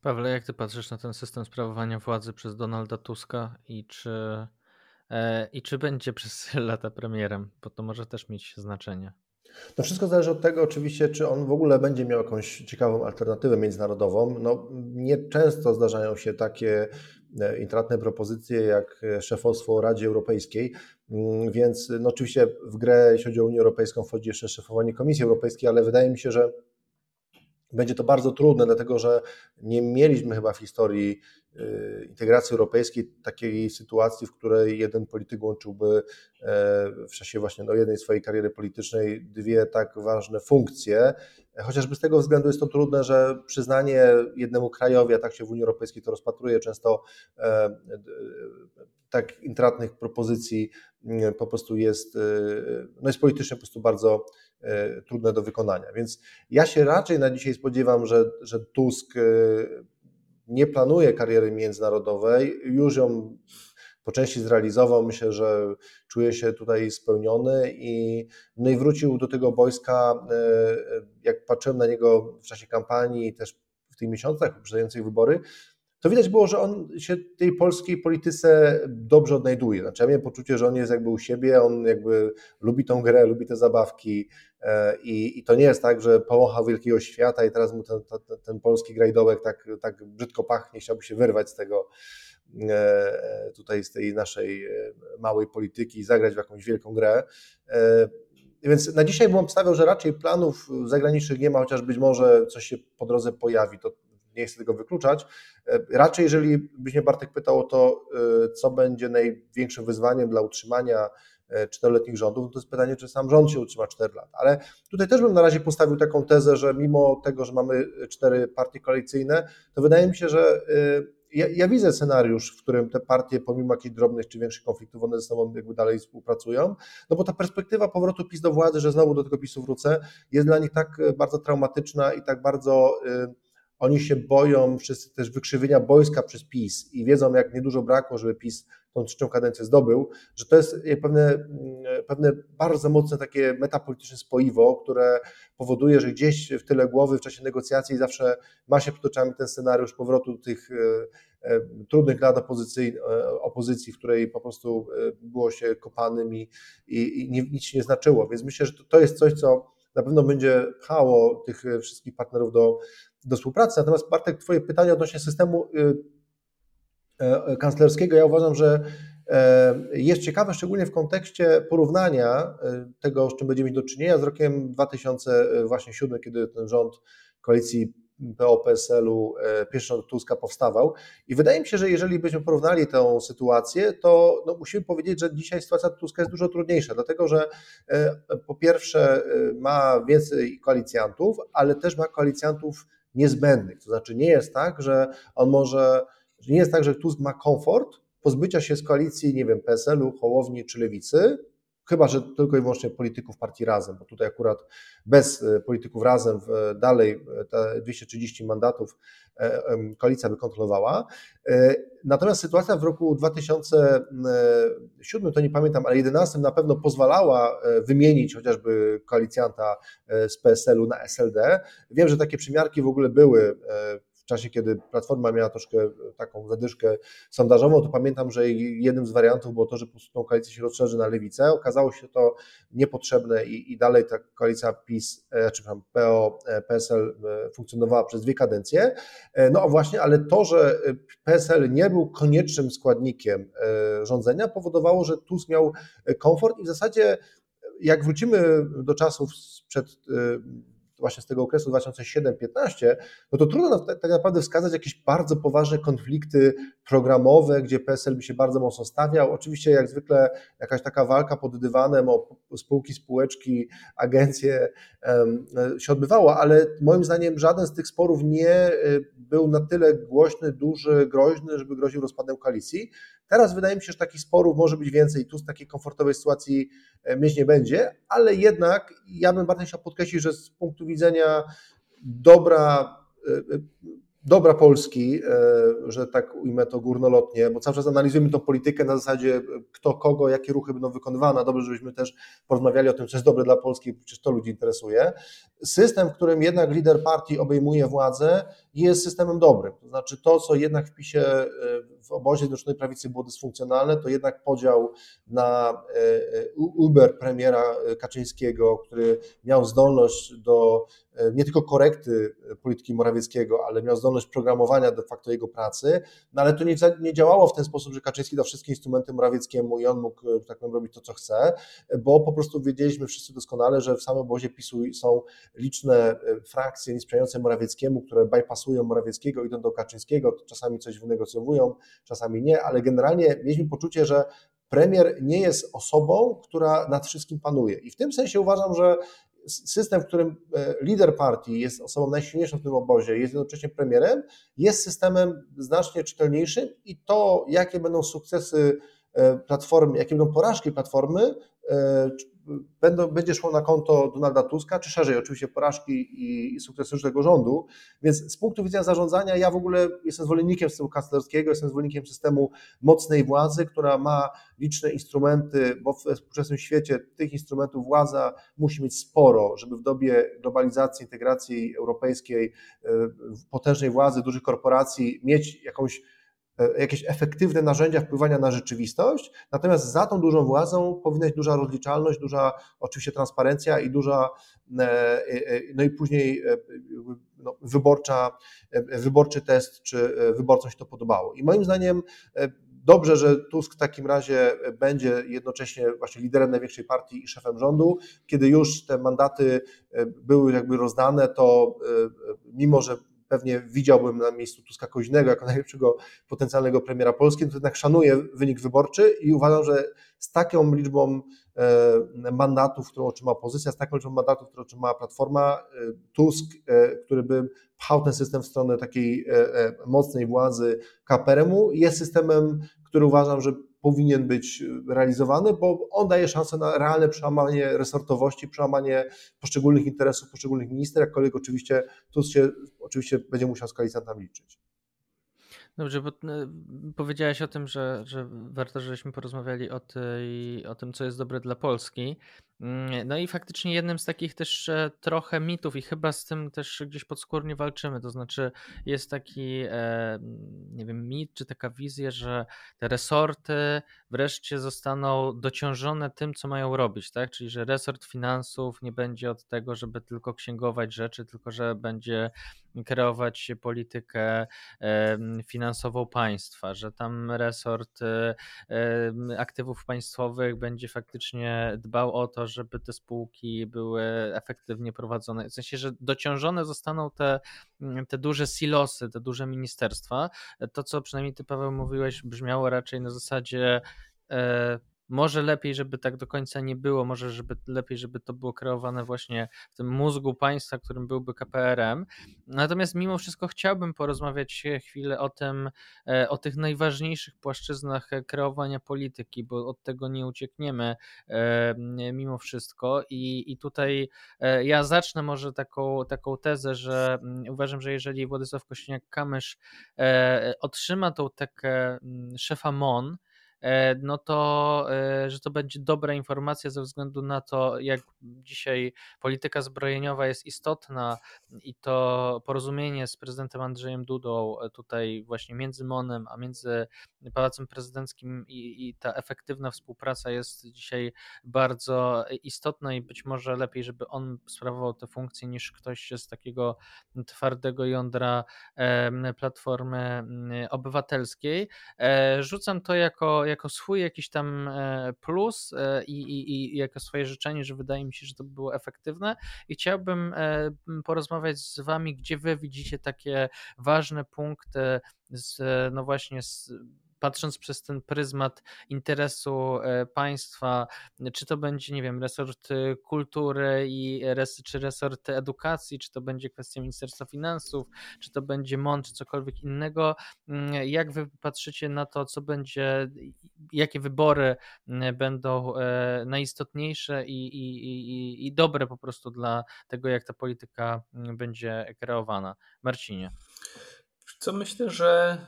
Pawle, jak ty patrzysz na ten system sprawowania władzy przez Donalda Tuska i czy, i czy będzie przez <laughs> lata premierem? Bo to może też mieć znaczenie. No wszystko zależy od tego oczywiście, czy on w ogóle będzie miał jakąś ciekawą alternatywę międzynarodową. No, nieczęsto zdarzają się takie e, intratne propozycje jak szefostwo Radzie Europejskiej, mm, więc no oczywiście w grę, jeśli chodzi o Unię Europejską, wchodzi jeszcze szefowanie Komisji Europejskiej, ale wydaje mi się, że będzie to bardzo trudne, dlatego że nie mieliśmy chyba w historii integracji europejskiej, takiej sytuacji, w której jeden polityk łączyłby w czasie właśnie no, jednej swojej kariery politycznej dwie tak ważne funkcje. Chociażby z tego względu jest to trudne, że przyznanie jednemu krajowi, a tak się w Unii Europejskiej to rozpatruje często, tak intratnych propozycji po prostu jest, no jest politycznie po prostu bardzo E, trudne do wykonania. Więc ja się raczej na dzisiaj spodziewam, że, że Tusk e, nie planuje kariery międzynarodowej, już ją po części zrealizował. Myślę, że czuje się tutaj spełniony i, no i wrócił do tego wojska. E, jak patrzyłem na niego w czasie kampanii też w tych miesiącach poprzedzających wybory, to widać było, że on się tej polskiej polityce dobrze odnajduje. Znaczy, ja miałem poczucie, że on jest jakby u siebie, on jakby lubi tą grę, lubi te zabawki e, i, i to nie jest tak, że połąchał wielkiego świata i teraz mu ten, ten, ten polski grajdołek tak, tak brzydko pachnie, chciałby się wyrwać z tego e, tutaj z tej naszej e, małej polityki i zagrać w jakąś wielką grę. Więc na dzisiaj bym obstawiał, że raczej planów zagranicznych nie ma, chociaż być może coś się po drodze pojawi. To nie chcę tego wykluczać. E, raczej, jeżeli byś mnie Bartek pytał o to, e, co będzie największym wyzwaniem dla utrzymania e, czteroletnich rządów, to jest pytanie, czy sam rząd się utrzyma 4 lata. Ale tutaj też bym na razie postawił taką tezę, że mimo tego, że mamy cztery partie koalicyjne, to wydaje mi się, że ja, ja, widzę scenariusz, w którym te partie, pomimo jakichś drobnych czy większych konfliktów, one ze sobą jakby dalej współpracują, no bo ta perspektywa powrotu PiS do władzy, że znowu do tego PiSu wrócę, jest dla nich tak bardzo traumatyczna i tak bardzo oni się boją wszyscy też wykrzywienia boiska przez PiS i wiedzą, jak niedużo brakło, żeby PiS tą trzecią kadencję zdobył, że to jest pewne, mm, pewne bardzo mocne takie metapolityczne spoiwo, które powoduje, że gdzieś w tyle głowy w czasie negocjacji zawsze ma się przed oczami ten scenariusz powrotu tych e, e, trudnych lat opozycji, e, opozycji w której po prostu było się kopanym i, i, i nic się nie znaczyło. Więc myślę, że to, to jest coś, co na pewno będzie pchało tych wszystkich partnerów do, do współpracy. Natomiast Bartek, Twoje pytanie odnośnie systemu y, e, kanclerskiego, ja uważam, że jest ciekawe, szczególnie w kontekście porównania tego, z czym będziemy mieć do czynienia z rokiem 2007, kiedy ten rząd koalicji PO-PSL-u, pierwszy rząd Tuska powstawał. I wydaje mi się, że jeżeli byśmy porównali tę sytuację, to no, musimy powiedzieć, że dzisiaj sytuacja Tuska jest dużo trudniejsza, dlatego że po pierwsze ma więcej koalicjantów, ale też ma koalicjantów niezbędnych. To znaczy nie jest tak, że on może, że nie jest tak, że Tusk ma komfort pozbycia się z koalicji, nie wiem, PSL-u, Hołowni czy Lewicy, chyba że tylko i wyłącznie polityków partii Razem, bo tutaj akurat bez e, polityków Razem dalej e, te 230 mandatów koalicja by kontrolowała. Natomiast sytuacja w roku 2007, to nie pamiętam, ale 2011 na pewno pozwalała wymienić chociażby koalicjanta z PSL-u na SLD. Wiem, że takie przymiarki w ogóle były czasie, kiedy Platforma miała troszkę e, taką zadyszkę sondażową, to pamiętam, że jednym z wariantów było to, że po prostu tą koalicję się rozszerzy na lewicę. Okazało się to niepotrzebne i, i dalej ta koalicja PiS, e, czy przepraszam, PO, e, PSL funkcjonowała przez dwie kadencje. No właśnie, ale to, że PSL nie był koniecznym składnikiem rządzenia, powodowało, że Tusk miał komfort i w zasadzie jak wrócimy do czasów sprzed właśnie z tego okresu 2007-15, no to trudno tak naprawdę wskazać jakieś bardzo poważne konflikty programowe, gdzie PSL by się bardzo mocno stawiał. Oczywiście jak zwykle jakaś taka walka pod dywanem o spółki, spółeczki, agencje się odbywała, ale moim zdaniem żaden z tych sporów nie y, był na tyle głośny, duży, groźny, żeby groził rozpadem koalicji. Teraz wydaje mi się, że takich sporów może być więcej. Tu z takiej komfortowej sytuacji e, mieć nie będzie, ale jednak ja bym bardzo chciał podkreślić, że z punktu widzenia dobra e, e, dobra Polski, e, że tak ujmę to górnolotnie, bo cały czas analizujemy tą politykę na zasadzie kto, kogo, jakie ruchy będą wykonywane. Dobrze, żebyśmy też porozmawiali o tym, co jest dobre dla Polski, przecież to ludzi interesuje. System, w którym jednak lider partii obejmuje władzę, jest systemem dobrym. To znaczy to, co jednak w PiSie e, w obozie Zjednoczonej Prawicy było dysfunkcjonalne, to jednak podział na e, Uber premiera Kaczyńskiego, który miał zdolność do nie tylko korekty polityki Morawieckiego, ale miał zdolność programowania de facto jego pracy, no ale to nie, nie działało w ten sposób, że Kaczyński dał wszystkie instrumenty Morawieckiemu i on mógł tak powiem, robić to, co chce, bo po prostu wiedzieliśmy wszyscy doskonale, że w samym obozie PiSu są liczne frakcje niesprzyjające Morawieckiemu, które bypassują Morawieckiego, idą do Kaczyńskiego, czasami coś wynegocjowują, czasami nie, ale generalnie mieliśmy poczucie, że premier nie jest osobą, która nad wszystkim panuje. I w tym sensie uważam, że system, w którym e, lider partii jest osobą najsilniejszą w tym obozie, jest jednocześnie premierem, jest systemem znacznie czytelniejszym i to, jakie będą sukcesy e, Platformy, jakie będą porażki Platformy, e, będą, będzie szło na konto Donalda Tuska, czy szerzej oczywiście porażki i, i sukcesy tego rządu. Więc z punktu widzenia zarządzania ja w ogóle jestem zwolennikiem systemu kanclerskiego, jestem zwolennikiem systemu mocnej władzy, która ma liczne instrumenty, bo w współczesnym świecie tych instrumentów władza musi mieć sporo, żeby w dobie globalizacji, integracji europejskiej, e, potężnej władzy, dużych korporacji mieć jakąś jakieś efektywne narzędzia wpływania na rzeczywistość, natomiast za tą dużą władzą powinna być duża rozliczalność, duża oczywiście transparencja i duża, e, e, no i później no, wyborcza, wyborczy test, czy wyborcom się to podobało. I moim zdaniem Dobrze, że Tusk w takim razie będzie jednocześnie właśnie liderem największej partii i szefem rządu. Kiedy już te mandaty były jakby rozdane, to mimo, że pewnie widziałbym na miejscu Tuska Koźnego jako najlepszego potencjalnego premiera Polski, to jednak szanuję wynik wyborczy i uważam, że z taką liczbą e, mandatów, którą otrzymała opozycja, z taką liczbą mandatów, którą otrzymała Platforma, e, Tusk, e, który by pchał ten system w stronę takiej mocnej władzy KPRM-u, jest systemem, który uważam, że powinien być realizowany, bo on daje szansę na realne przełamanie resortowości, przełamanie poszczególnych interesów poszczególnych minister, jakkolwiek oczywiście tu się oczywiście będzie musiał z koalicjantami liczyć. Dobrze, bo e, powiedziałeś o tym, że, że warto, żebyśmy porozmawiali o, tej, o tym, co jest dobre dla Polski. Mm, no i faktycznie jednym z takich też e, trochę mitów i chyba z tym też gdzieś podskórnie walczymy, to znaczy jest taki, e, nie wiem, mit czy taka wizja, że te resorty wreszcie zostaną dociążone tym, co mają robić, tak? Czyli, że resort finansów nie będzie od tego, żeby tylko księgować rzeczy, tylko że będzie kreować politykę finansową państwa, że tam resort aktywów państwowych będzie faktycznie dbał o to, żeby te spółki były efektywnie prowadzone. W sensie, że dociążone zostaną te, mm, te duże silosy, te duże ministerstwa. To, co przynajmniej ty, Paweł, mówiłeś, brzmiało raczej na zasadzie e, może lepiej, żeby tak do końca nie było, może żeby lepiej, żeby to było kreowane właśnie w tym mózgu państwa, którym byłby KPRM. Natomiast mimo wszystko chciałbym porozmawiać chwilę o tym, e, o tych najważniejszych płaszczyznach kreowania polityki, bo od tego nie uciekniemy e, mimo wszystko. I, i tutaj e, ja zacznę może taką, taką tezę, że mm, uważam, że jeżeli Władysław Kośniak-Kamysz otrzyma tą tekę mm, szefa MON, E, no to, e, że to będzie dobra informacja ze względu na to, jak dzisiaj polityka zbrojeniowa jest istotna i to porozumienie z prezydentem Andrzejem Dudą e, tutaj właśnie między MONem, a między Pałacem Prezydenckim i, i ta efektywna współpraca jest dzisiaj bardzo istotna i być może lepiej, żeby on sprawował tę funkcję niż ktoś z takiego twardego jądra Platformy Obywatelskiej. Rzucam to jako jako swój jakiś tam e, plus e, i, i, i jako swoje życzenie, że wydaje mi się, że to by było efektywne. I chciałbym e, porozmawiać z wami, gdzie wy widzicie takie ważne punkty z, no właśnie z patrząc przez ten pryzmat interesu e, państwa, czy to będzie, nie wiem, resort e, kultury i res, czy resort edukacji, czy to będzie kwestia Ministerstwa Finansów, czy to będzie MON, czy cokolwiek innego. Mm, jak wy patrzycie na to, co będzie, jakie wybory mm, będą e, najistotniejsze i, i, i, i dobre po prostu dla tego, jak ta polityka mm, będzie kreowana? Marcinie. Co myślę, że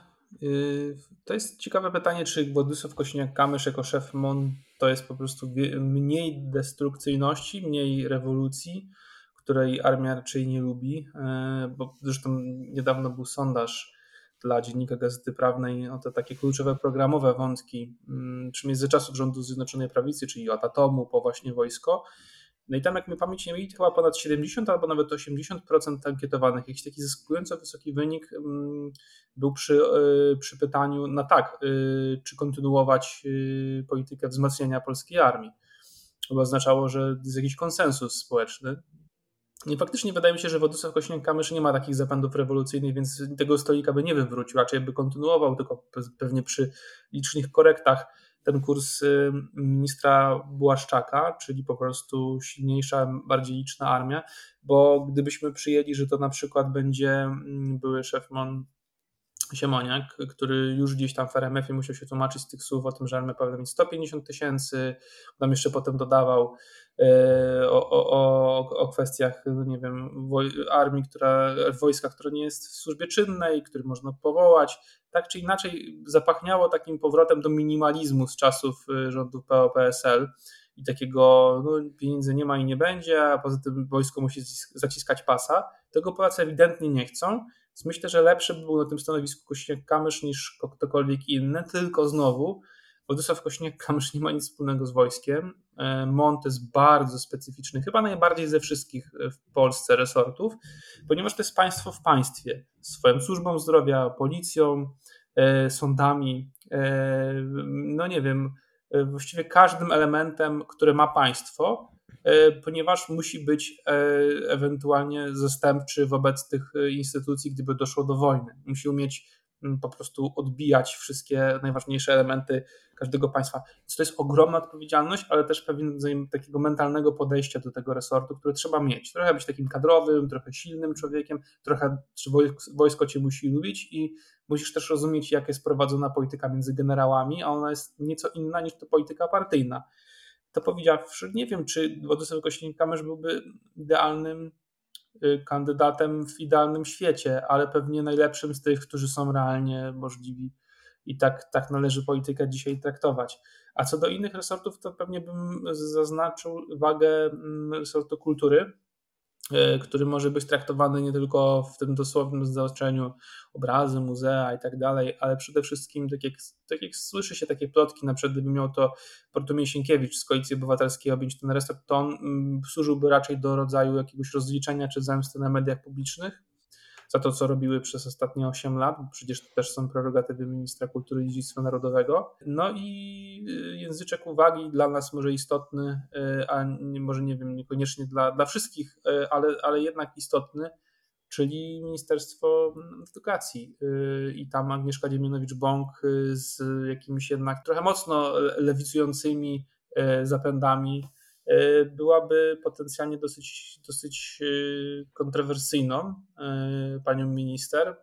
to jest ciekawe pytanie, czy Władysław Kosiniak-Kamysz jako szef MON to jest po prostu mniej destrukcyjności, mniej rewolucji, której armia raczej nie lubi, yy, bo zresztą niedawno był sondaż dla dziennika Gazety Prawnej o te takie kluczowe programowe wątki, czym jest za czasów rządu Zjednoczonej Prawicy, czyli od atomu po właśnie wojsko. No i tam, jak my pamięć nie mieli, to chyba ponad 70 albo nawet 80% ankietowanych. Jakiś taki zaskakująco wysoki wynik mm, był przy, y, przy pytaniu na tak, y, czy kontynuować y, politykę wzmacniania polskiej armii. To oznaczało, że jest jakiś konsensus społeczny. I faktycznie wydaje mi się, że Władysław Kośniak-Kamysz nie ma takich zapędów rewolucyjnych, więc tego stolika by nie wywrócił, raczej by kontynuował, tylko pewnie przy licznych korektach ten kurs y, ministra Błaszczaka, czyli po prostu silniejsza, bardziej liczna armia, bo gdybyśmy przyjęli, że to na przykład będzie mm, były szef MON Siemoniak, który już gdzieś tam w RMF-ie musiał się tłumaczyć z tych słów o tym, że armia powinna mieć 150 tysięcy, tam jeszcze potem dodawał o, o, o kwestiach, nie wiem, armii, która, wojska, które nie jest w służbie czynnej, który można powołać. Tak czy inaczej zapachniało takim powrotem do minimalizmu z czasów e, rządów PO-PSL i takiego no, pieniędzy nie ma i nie będzie, a poza tym wojsko musi zaciskać pasa. Tego Polacy ewidentnie nie chcą więc myślę, że lepszy by był na tym stanowisku Kośniak-Kamysz niż ktokolwiek inny, tylko znowu Władysław Kośniak-Kamysz nie ma nic wspólnego z wojskiem. E, Mont jest bardzo specyficzny, chyba najbardziej ze wszystkich w Polsce resortów, ponieważ to jest państwo w państwie, swoją służbą zdrowia, policją, e, sądami, e, no nie wiem, właściwie każdym elementem, które ma państwo, E, ponieważ musi być e, ewentualnie zastępczy wobec tych e, instytucji, gdyby doszło do wojny. Musi umieć po prostu odbijać wszystkie najważniejsze elementy każdego państwa. Więc to jest ogromna odpowiedzialność, ale też pewien takiego mentalnego podejścia do tego resortu, które trzeba mieć. Trochę być takim kadrowym, trochę silnym człowiekiem, trochę wojsko cię musi lubić i musisz też rozumieć, jak jest prowadzona polityka między generałami, a ona jest nieco inna niż to polityka partyjna to powiedziawszy, nie wiem, czy Władysław Kośnik-Kamysz byłby idealnym kandydatem w idealnym świecie, ale pewnie najlepszym z tych, którzy są realnie możliwi. I tak, tak należy politykę dzisiaj traktować. A co do innych resortów, to pewnie bym zaznaczył wagę mm, resortu kultury, który może być traktowany nie tylko w tym dosłownym znaczeniu obrazy, muzea i tak dalej, ale przede wszystkim, tak jak, tak jak słyszy się takie plotki, na przykład gdyby miał to Bartłomiej Sienkiewicz z Koalicji Obywatelskiej objąć ten resort, to on mm, służyłby raczej do rodzaju jakiegoś rozliczenia czy zemsty na mediach publicznych, za to, co robiły przez ostatnie 8 lat, bo przecież to też są prerogatywy ministra kultury i dziedzictwa narodowego. No i y, języczek uwagi dla nas może istotny, y, a może nie wiem, niekoniecznie dla, dla wszystkich, y, ale, ale jednak istotny, czyli Ministerstwo Edukacji. I tam Agnieszka Dziemianowicz-Bąk z jakimiś jednak trochę mocno lewicującymi zapędami byłaby potencjalnie dosyć, dosyć e, kontrowersyjną e, panią minister.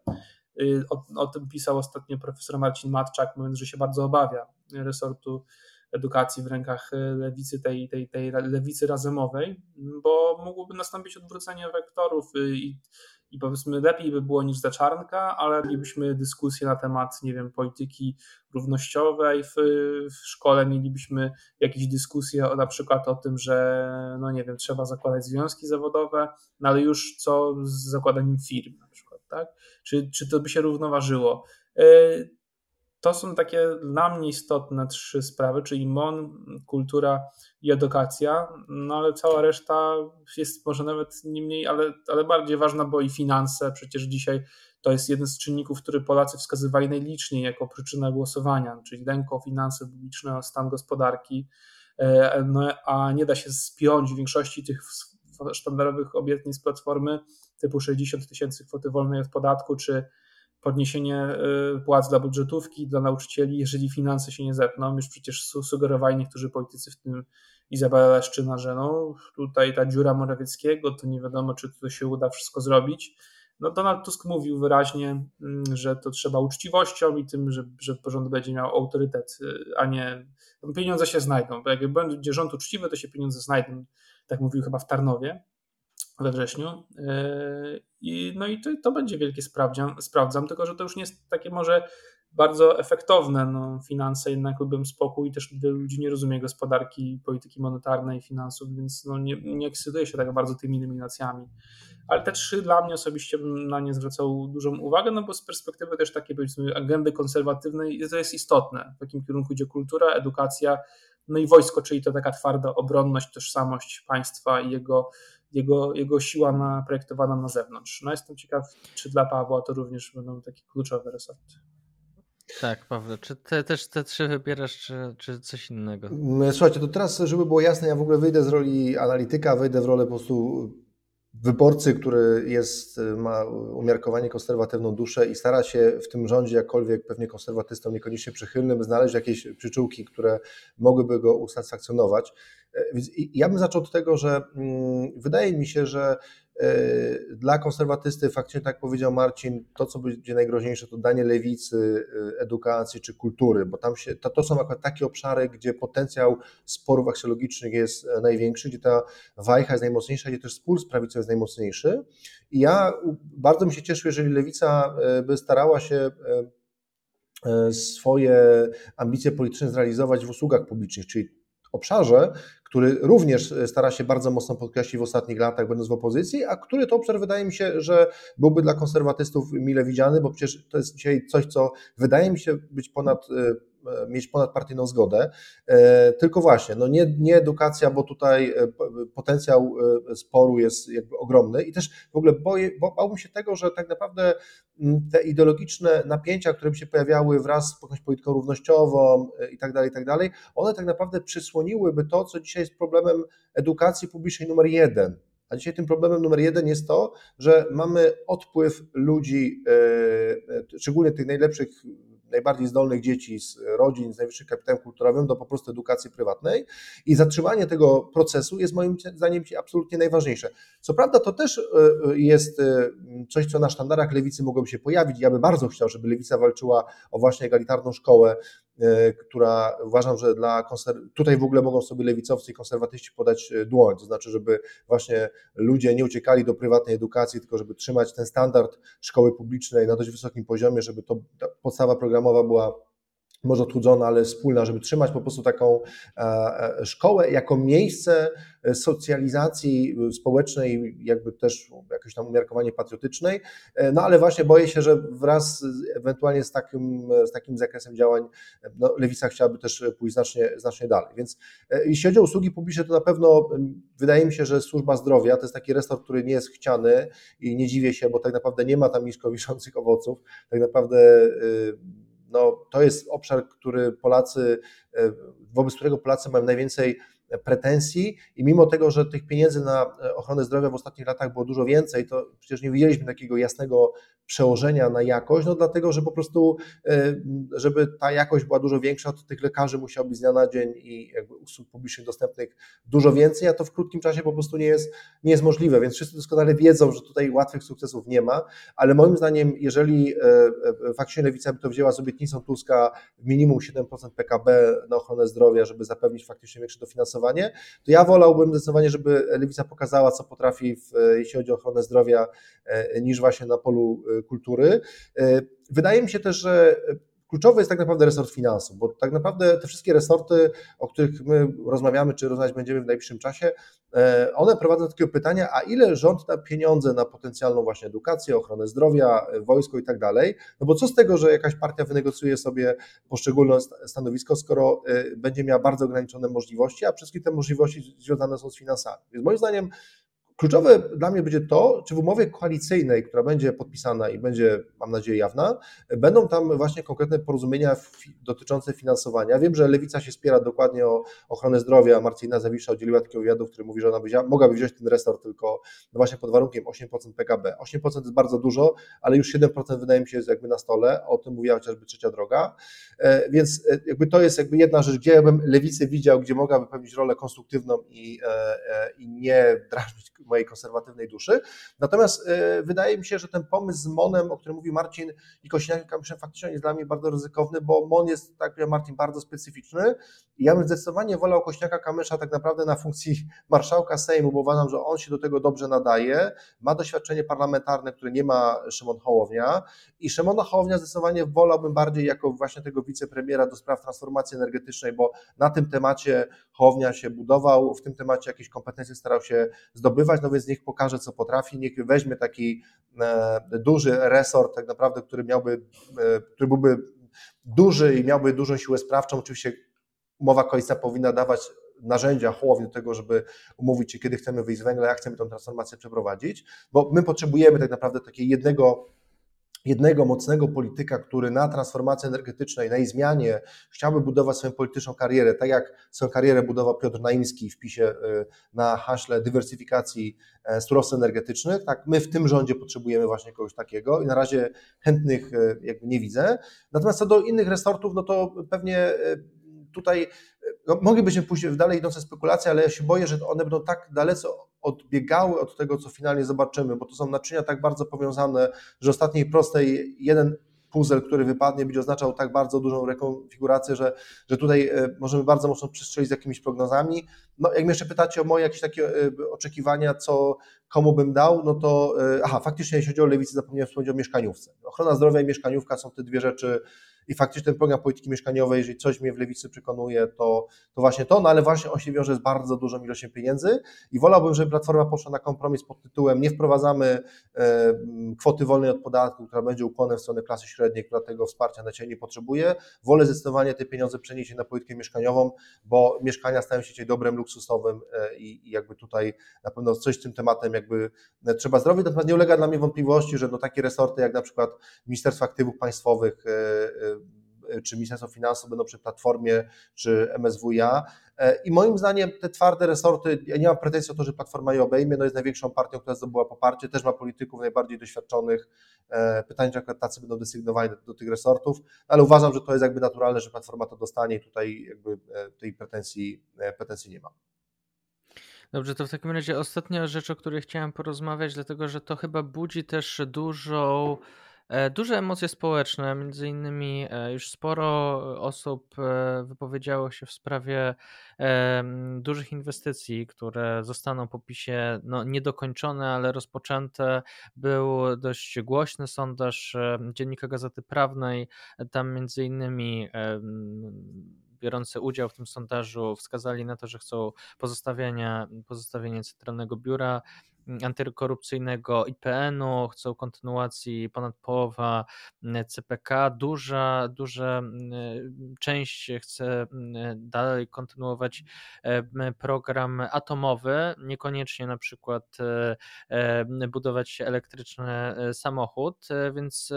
O, o, tym pisał ostatnio profesor Marcin Matczak, mówiąc, że się bardzo obawia resortu edukacji w rękach lewicy, tej, tej, tej lewicy razemowej, bo mogłoby nastąpić odwrócenie wektorów i i powiedzmy lepiej by było niż za czarnka, ale mielibyśmy dyskusję na temat, nie wiem, polityki równościowej w, w szkole, mielibyśmy jakieś dyskusje o, na przykład o tym, że no nie wiem, trzeba zakładać związki zawodowe, no ale już co z zakładaniem firm na przykład, tak? Czy, czy to by się równoważyło? To są takie dla mnie istotne trzy sprawy, czyli MON, kultura i edukacja, no ale cała reszta jest może nawet nie mniej, ale, ale bardziej ważna, bo i finanse. Przecież dzisiaj to jest jeden z czynników, który Polacy wskazywali najliczniej jako przyczynę głosowania, czyli lęk o finanse publiczne, stan gospodarki, e, no, a nie da się spiąć większości tych sztandarowych obietnic Platformy typu 60 tysięcy kwoty wolnej od podatku, czy podniesienie y, płac dla budżetówki, dla nauczycieli, jeżeli finanse się nie zepną. Już przecież sugerowali niektórzy politycy, w tym Izabela Leszczyna, że no, tutaj ta dziura Morawieckiego, to nie wiadomo, czy to się uda wszystko zrobić. No Donald Tusk mówił wyraźnie, mm, że to trzeba uczciwością i tym, że, że rząd będzie miał autorytet, y, a nie pieniądze się znajdą. Bo jak będzie rząd uczciwy, to się pieniądze znajdą. Tak mówił chyba w Tarnowie we wrześniu. Yy, I, no i to, to będzie wielkie sprawdzam, sprawdzam, tylko że to już nie jest takie może bardzo efektowne. No, finanse jednak lubią spokój i też wielu ludzi nie rozumie gospodarki, polityki monetarnej, finansów, więc no, nie, nie ekscytuje się tak bardzo tymi nominacjami. Ale te trzy dla mnie osobiście bym na nie zwracał dużą uwagę, no bo z perspektywy też takiej powiedzmy agendy konserwatywnej to jest istotne, w jakim kierunku idzie kultura, edukacja, no i wojsko, czyli to taka twarda obronność, tożsamość państwa i jego, jego, jego siła na, projektowana na zewnątrz. No jestem ciekaw, czy dla Pawła to również będą takie kluczowe resorty. Tak, Paweł, czy te, też te trzy wybierasz, czy, czy coś innego? Mm, słuchajcie, to teraz, żeby było jasne, ja w ogóle wyjdę z roli analityka, wejdę w rolę po prostu wyborcy, który jest, ma umiarkowanie konserwatywną duszę i stara się w tym rządzie, jakkolwiek pewnie konserwatystom niekoniecznie przychylnym, znaleźć jakieś przyczółki, które mogłyby go usatysfakcjonować. E, więc ja bym zaczął od tego, że mm, wydaje mi się, że dla konserwatysty faktycznie, tak powiedział Marcin, to co będzie najgroźniejsze to danie lewicy, e, edukacji czy kultury, bo tam się, to, to są akurat takie obszary, gdzie potencjał sporów aksjologicznych jest e, największy, gdzie ta wajcha jest najmocniejsza, gdzie też spór z prawicą jest najmocniejszy. I ja bardzo bym się cieszył, jeżeli lewica by starała się swoje ambicje polityczne zrealizować w usługach publicznych, czyli obszarze, który również stara się bardzo mocno podkreślić w ostatnich latach, będąc w opozycji, a który to obszar wydaje mi się, że byłby dla konserwatystów mile widziany, bo przecież to jest dzisiaj coś, co wydaje mi się być ponad E, mieć ponadpartyjną zgodę. E, tylko właśnie, no nie, nie edukacja, bo tutaj e, potencjał sporu jest jakby ogromny i też w ogóle boję, bałbym się tego, że tak naprawdę te ideologiczne napięcia, które by się pojawiały wraz z jakąś polityką równościową i tak dalej, i tak dalej, one tak naprawdę przysłoniłyby to, co dzisiaj jest problemem edukacji publicznej numer jeden. A dzisiaj tym problemem numer jeden jest to, że mamy odpływ ludzi, szczególnie tych najlepszych najbardziej zdolnych dzieci z rodzin z najwyższym kapitałem kulturowym do po prostu edukacji prywatnej i zatrzymanie tego procesu jest moim zdaniem absolutnie najważniejsze. Co prawda to też e, e, jest e, coś, co na sztandarach lewicy mogłoby się pojawić. Ja bym bardzo chciał, żeby lewica walczyła o właśnie egalitarną szkołę, która uważam, że dla konser- tutaj w ogóle mogą sobie lewicowcy i konserwatyści podać dłoń, to znaczy, żeby właśnie ludzie nie uciekali do prywatnej edukacji, tylko żeby trzymać ten standard szkoły publicznej na dość wysokim poziomie, żeby to podstawa programowa była może odchudzona, ale wspólna, żeby trzymać po prostu taką e, e, szkołę jako miejsce socjalizacji społecznej, jakby też jakieś tam umiarkowanie patriotycznej, e, no ale właśnie boję się, że wraz ewentualnie z takim, z takim zakresem działań no, Lewica chciałaby też pójść znacznie, znacznie dalej. Więc jeśli chodzi o usługi publiczne, to na pewno wydaje mi się, że służba zdrowia to jest taki resort, który nie jest chciany i nie dziwię się, bo tak naprawdę nie ma tam nisko owoców. Tak naprawdę no, to jest obszar, który Polacy, e, wobec którego Polacy mają najwięcej pretensji i mimo tego, że tych pieniędzy na ochronę zdrowia w ostatnich latach było dużo więcej, to przecież nie widzieliśmy takiego jasnego przełożenia na jakość, no dlatego, że po prostu, e, żeby ta jakość była dużo większa, to tych lekarzy musiał być z dnia na dzień i jakby usług publicznych dostępnych dużo więcej, a to w krótkim czasie po prostu nie jest, nie jest możliwe, więc wszyscy doskonale wiedzą, że tutaj łatwych sukcesów nie ma, ale moim zdaniem, jeżeli e, e, faktycznie Lewica by to wzięła z obietnicą Tuska minimum 7% PKB na ochronę zdrowia, żeby zapewnić faktycznie większe dofinansowanie, to ja wolałbym zdecydowanie, żeby Lewica pokazała, co potrafi, w, jeśli chodzi o ochronę zdrowia, niż właśnie na polu kultury. E, wydaje mi się też, że kluczowy jest tak naprawdę resort finansów, bo tak naprawdę te wszystkie resorty, o których my rozmawiamy, czy rozmawiać będziemy w najbliższym czasie, e, one prowadzą do takiego pytania, a ile rząd da pieniądze na potencjalną właśnie edukację, ochronę zdrowia, wojsko i tak dalej, no bo co z tego, że jakaś partia wynegocjuje sobie poszczególne stanowisko, skoro e, będzie miała bardzo ograniczone możliwości, a wszystkie te możliwości związane są z finansami. Więc moim zdaniem Kluczowe dla mnie będzie to, czy w umowie koalicyjnej, która będzie podpisana i będzie, mam nadzieję, jawna, będą tam właśnie konkretne porozumienia dotyczące finansowania. Wiem, że Lewica się spiera dokładnie o ochronę zdrowia. Marcina Zawisza udzieliła takiego wywiadu, w którym mówi, że ona by, mogłaby wziąć ten resort tylko no właśnie pod warunkiem 8% PKB. 8% jest bardzo dużo, ale już 7% wydaje mi się jest jakby na stole. O tym mówiła chociażby trzecia droga. E, więc e, jakby to jest jakby jedna rzecz, gdzie ja bym Lewicę widział, gdzie mogłaby pełnić rolę konstruktywną i, e, i nie drażnić mojej konserwatywnej duszy. Natomiast e, wydaje mi się, że ten pomysł z Monem, o którym mówi Marcin i Kośniakiem faktycznie jest dla mnie bardzo ryzykowny, bo Mon jest, tak jak Marcin, bardzo specyficzny. I ja bym zdecydowanie wolał Kośniaka Kamysza tak naprawdę na funkcji marszałka Sejmu, bo uważam, że on się do tego dobrze nadaje, ma doświadczenie parlamentarne, które nie ma Szymon Hołownia. I Szymona Hołownia zdecydowanie wolałbym bardziej jako właśnie tego wicepremiera do spraw transformacji energetycznej, bo na tym temacie Hołownia się budował, w tym temacie jakieś kompetencje starał się zdobywać, no więc niech pokaże, co potrafi, niech weźmie taki e, duży resort, tak naprawdę, który miałby, e, który byłby duży i miałby dużą siłę sprawczą, oczywiście umowa koalicyjna powinna dawać narzędzia, hołowni do tego, żeby umówić się, kiedy chcemy wyjść z węgla, jak chcemy tę transformację przeprowadzić, bo my potrzebujemy tak naprawdę takiego jednego jednego mocnego polityka, który na transformacji energetycznej, na jej zmianie chciałby budować swoją polityczną karierę, tak jak swoją karierę budował Piotr Naimski w PiSie y, na haśle dywersyfikacji e, surowców energetycznych, tak my w tym rządzie potrzebujemy właśnie kogoś takiego i na razie chętnych e, jakby nie widzę. Natomiast co do innych resortów, no to pewnie e, tutaj no, moglibyśmy pójść w dalej idące spekulacje, ale ja się boję, że one będą tak dalece odbiegały od tego, co finalnie zobaczymy, bo to są naczynia tak bardzo powiązane, że ostatniej prostej jeden puzzle, który wypadnie, będzie oznaczał tak bardzo dużą rekonfigurację, że, że tutaj e, możemy bardzo mocno przestrzelić z jakimiś prognozami. No, jak mnie jeszcze pytacie o moje jakieś takie e, oczekiwania, co komu bym dał, no to e, aha, faktycznie jeśli chodzi o lewicę, zapomniałem wspomnieć o mieszkaniówce. Ochrona zdrowia i mieszkaniówka są te dwie rzeczy i faktycznie ten program polityki mieszkaniowej, jeżeli coś mnie w lewicy przekonuje, to, to właśnie to, no ale właśnie on się wiąże z bardzo dużą ilością pieniędzy i wolałbym, żeby Platforma poszła na kompromis pod tytułem nie wprowadzamy e, kwoty wolnej od podatku, która będzie ukłonem w stronę klasy średniej, która tego wsparcia na ciebie nie potrzebuje. Wolę zdecydowanie te pieniądze przenieść na politykę mieszkaniową, bo mieszkania stają się dzisiaj dobrem luksusowym e, i, i jakby tutaj na pewno coś z tym tematem jakby e, trzeba zrobić, natomiast nie ulega dla mnie wątpliwości, że no takie resorty jak na przykład Ministerstwo Aktywów Państwowych czy Ministerstwo Finansów będą przy Platformie, czy MSWiA. E, I moim zdaniem te twarde resorty, ja nie mam pretensji o to, że Platforma je obejmie, no jest największą partią, która zdobyła poparcie, też ma polityków najbardziej doświadczonych. E, pytanie, czy akurat tacy będą desygnowani do, do, tych resortów, ale uważam, że to jest jakby naturalne, że Platforma to dostanie i tutaj jakby e, tej pretensji, pretensji nie mam. Dobrze, to w takim razie ostatnia rzecz, o której chciałem porozmawiać, dlatego że to chyba budzi też dużą E, duże emocje społeczne, między innymi e, już sporo osób e, wypowiedziało się w sprawie dużych inwestycji, które zostaną po PiSie no, niedokończone, ale rozpoczęte. Był dość głośny sondaż Dziennika Gazety Prawnej, tam między innymi biorący udział w tym sondażu wskazali na to, że chcą pozostawienia, pozostawienie Centralnego Biura antykorupcyjnego IPN-u, chcą kontynuacji ponad połowa CPK, duża, duża część chce dalej kontynuować program atomowy, niekoniecznie na przykład budować elektryczny e, samochód, e, więc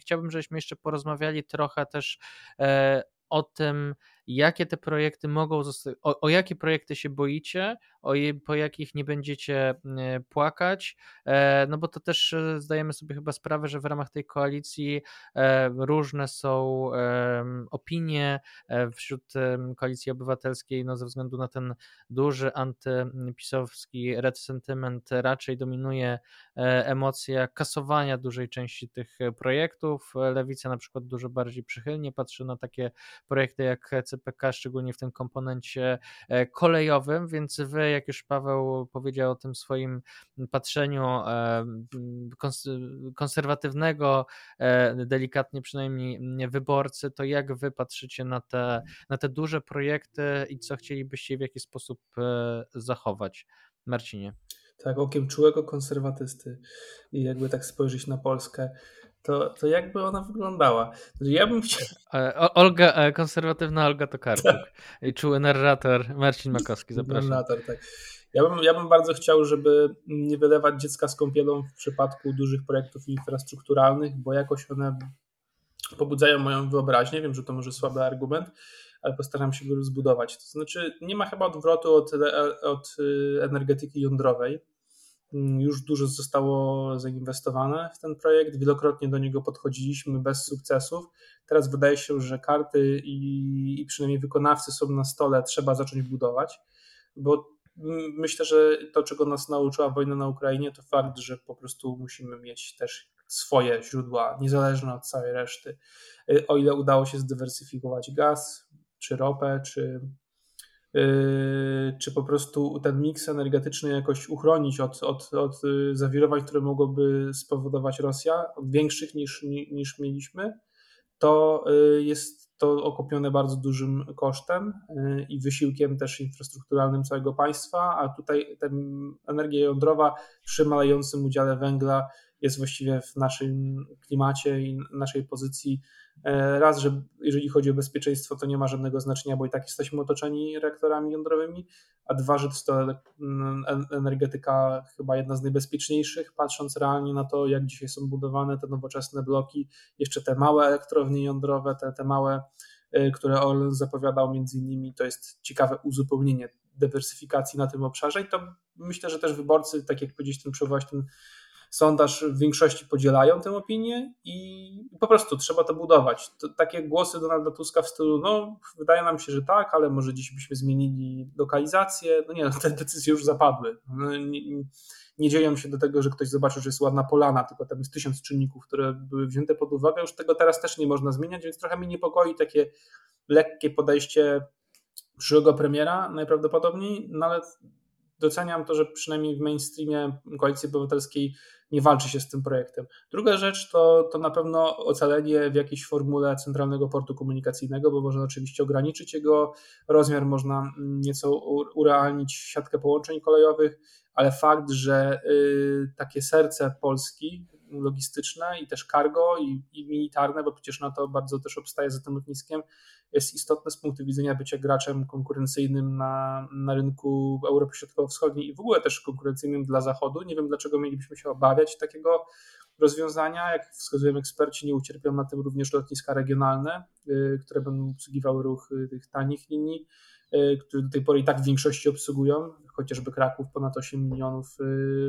chciałbym, żebyśmy jeszcze porozmawiali trochę też e, o tym, jakie te projekty mogą zostać, o, o jakie projekty się boicie, o je, po jakich nie będziecie płakać, e, no bo to też e, zdajemy sobie chyba sprawę, że w ramach tej koalicji e, różne są opinie wśród koalicji obywatelskiej, no ze względu na ten duży antypisowski red sentiment raczej dominuje emocja kasowania dużej części tych projektów. Lewica na przykład dużo bardziej przychylnie patrzy na takie projekty jak CPK, szczególnie w tym komponencie kolejowym, więc wy jak już Paweł powiedział o tym swoim patrzeniu e, konserwatywnego, e, delikatnie przynajmniej wyborcy, to jak wy patrzycie na te, na te duże projekty i co chcielibyście w jaki sposób e, zachować? Marcinie. Tak, okiem czułego konserwatysty i jakby tak spojrzeć na Polskę, to, to jakby ona wyglądała? Znaczy, ja bym chciał... <laughs> Olga, konserwatywna Olga Tokarczuk i czuły narrator Marcin Makowski, <laughs> zapraszam. Narrator, tak. Ja bym, ja bym bardzo chciał, żeby nie wylewać dziecka z kąpielą w przypadku dużych projektów infrastrukturalnych, bo jakoś one pobudzają moją wyobraźnię. Wiem, że to może słaby argument, ale postaram się go zbudować. To znaczy, nie ma chyba odwrotu od, od y, energetyki jądrowej już dużo zostało zainwestowane w ten projekt. Wielokrotnie do niego podchodziliśmy bez sukcesów. Teraz wydaje się, że karty i, i przynajmniej wykonawcy są na stole, trzeba zacząć budować, bo myślę, że to, czego nas nauczyła wojna na Ukrainie, to fakt, że po prostu musimy mieć też swoje źródła, niezależne od całej reszty. Y, o ile udało się zdywersyfikować gaz, czy ropę, czy czy po prostu ten miks energetyczny jakoś uchronić od, od, od y, zawirowań, które mogłoby spowodować Rosja, większych niż, niż mieliśmy, to y, jest to okupione bardzo dużym kosztem i wysiłkiem też infrastrukturalnym całego państwa, a tutaj ta energia jądrowa przy malejącym udziale węgla jest właściwie w naszym klimacie i naszej pozycji. E, raz, że jeżeli chodzi o bezpieczeństwo, to nie ma żadnego znaczenia, bo i tak jesteśmy otoczeni reaktorami jądrowymi, a dwa, że to jest to energetyka chyba jedna z najbezpieczniejszych, patrząc realnie na to, jak dzisiaj są budowane te nowoczesne bloki, jeszcze te małe elektrownie jądrowe, te, te małe, e, które Orlen zapowiadał między innymi, to jest ciekawe uzupełnienie dywersyfikacji na tym obszarze i to myślę, że też wyborcy, tak jak powiedzieć, ten przewoź, sondaż w większości podzielają tę opinię i po prostu trzeba to budować. To, takie głosy Donalda Tuska w stylu, no wydaje nam się, że tak, ale może dziś byśmy zmienili lokalizację. No nie, no, te decyzje już zapadły. No, nie, nie dzieją się do tego, że ktoś zobaczył, że jest ładna polana, tylko tam jest tysiąc czynników, które były wzięte pod uwagę. Już tego teraz też nie można zmieniać, więc trochę mnie niepokoi takie lekkie podejście przyszłego premiera najprawdopodobniej, no ale doceniam to, że przynajmniej w mainstreamie Koalicji Obywatelskiej nie walczy się z tym projektem. Druga rzecz to, to na pewno ocalenie w jakiejś formule centralnego portu komunikacyjnego, bo można oczywiście ograniczyć jego rozmiar, można nieco urealnić siatkę połączeń kolejowych, ale fakt, że y, takie serce Polski, logistyczne i też cargo i, i militarne, bo przecież na to bardzo też obstaje za tym lotniskiem, jest istotne z punktu widzenia bycia graczem konkurencyjnym na, na rynku Europy Środkowo-Wschodniej i w ogóle też konkurencyjnym dla Zachodu. Nie wiem, dlaczego mielibyśmy się obawiać takiego rozwiązania. Jak wskazują eksperci, nie ucierpią na tym również lotniska regionalne, y, które będą obsługiwały ruch y, tych tanich linii, y, które do tej pory i tak w większości obsługują, chociażby Kraków ponad 8 milionów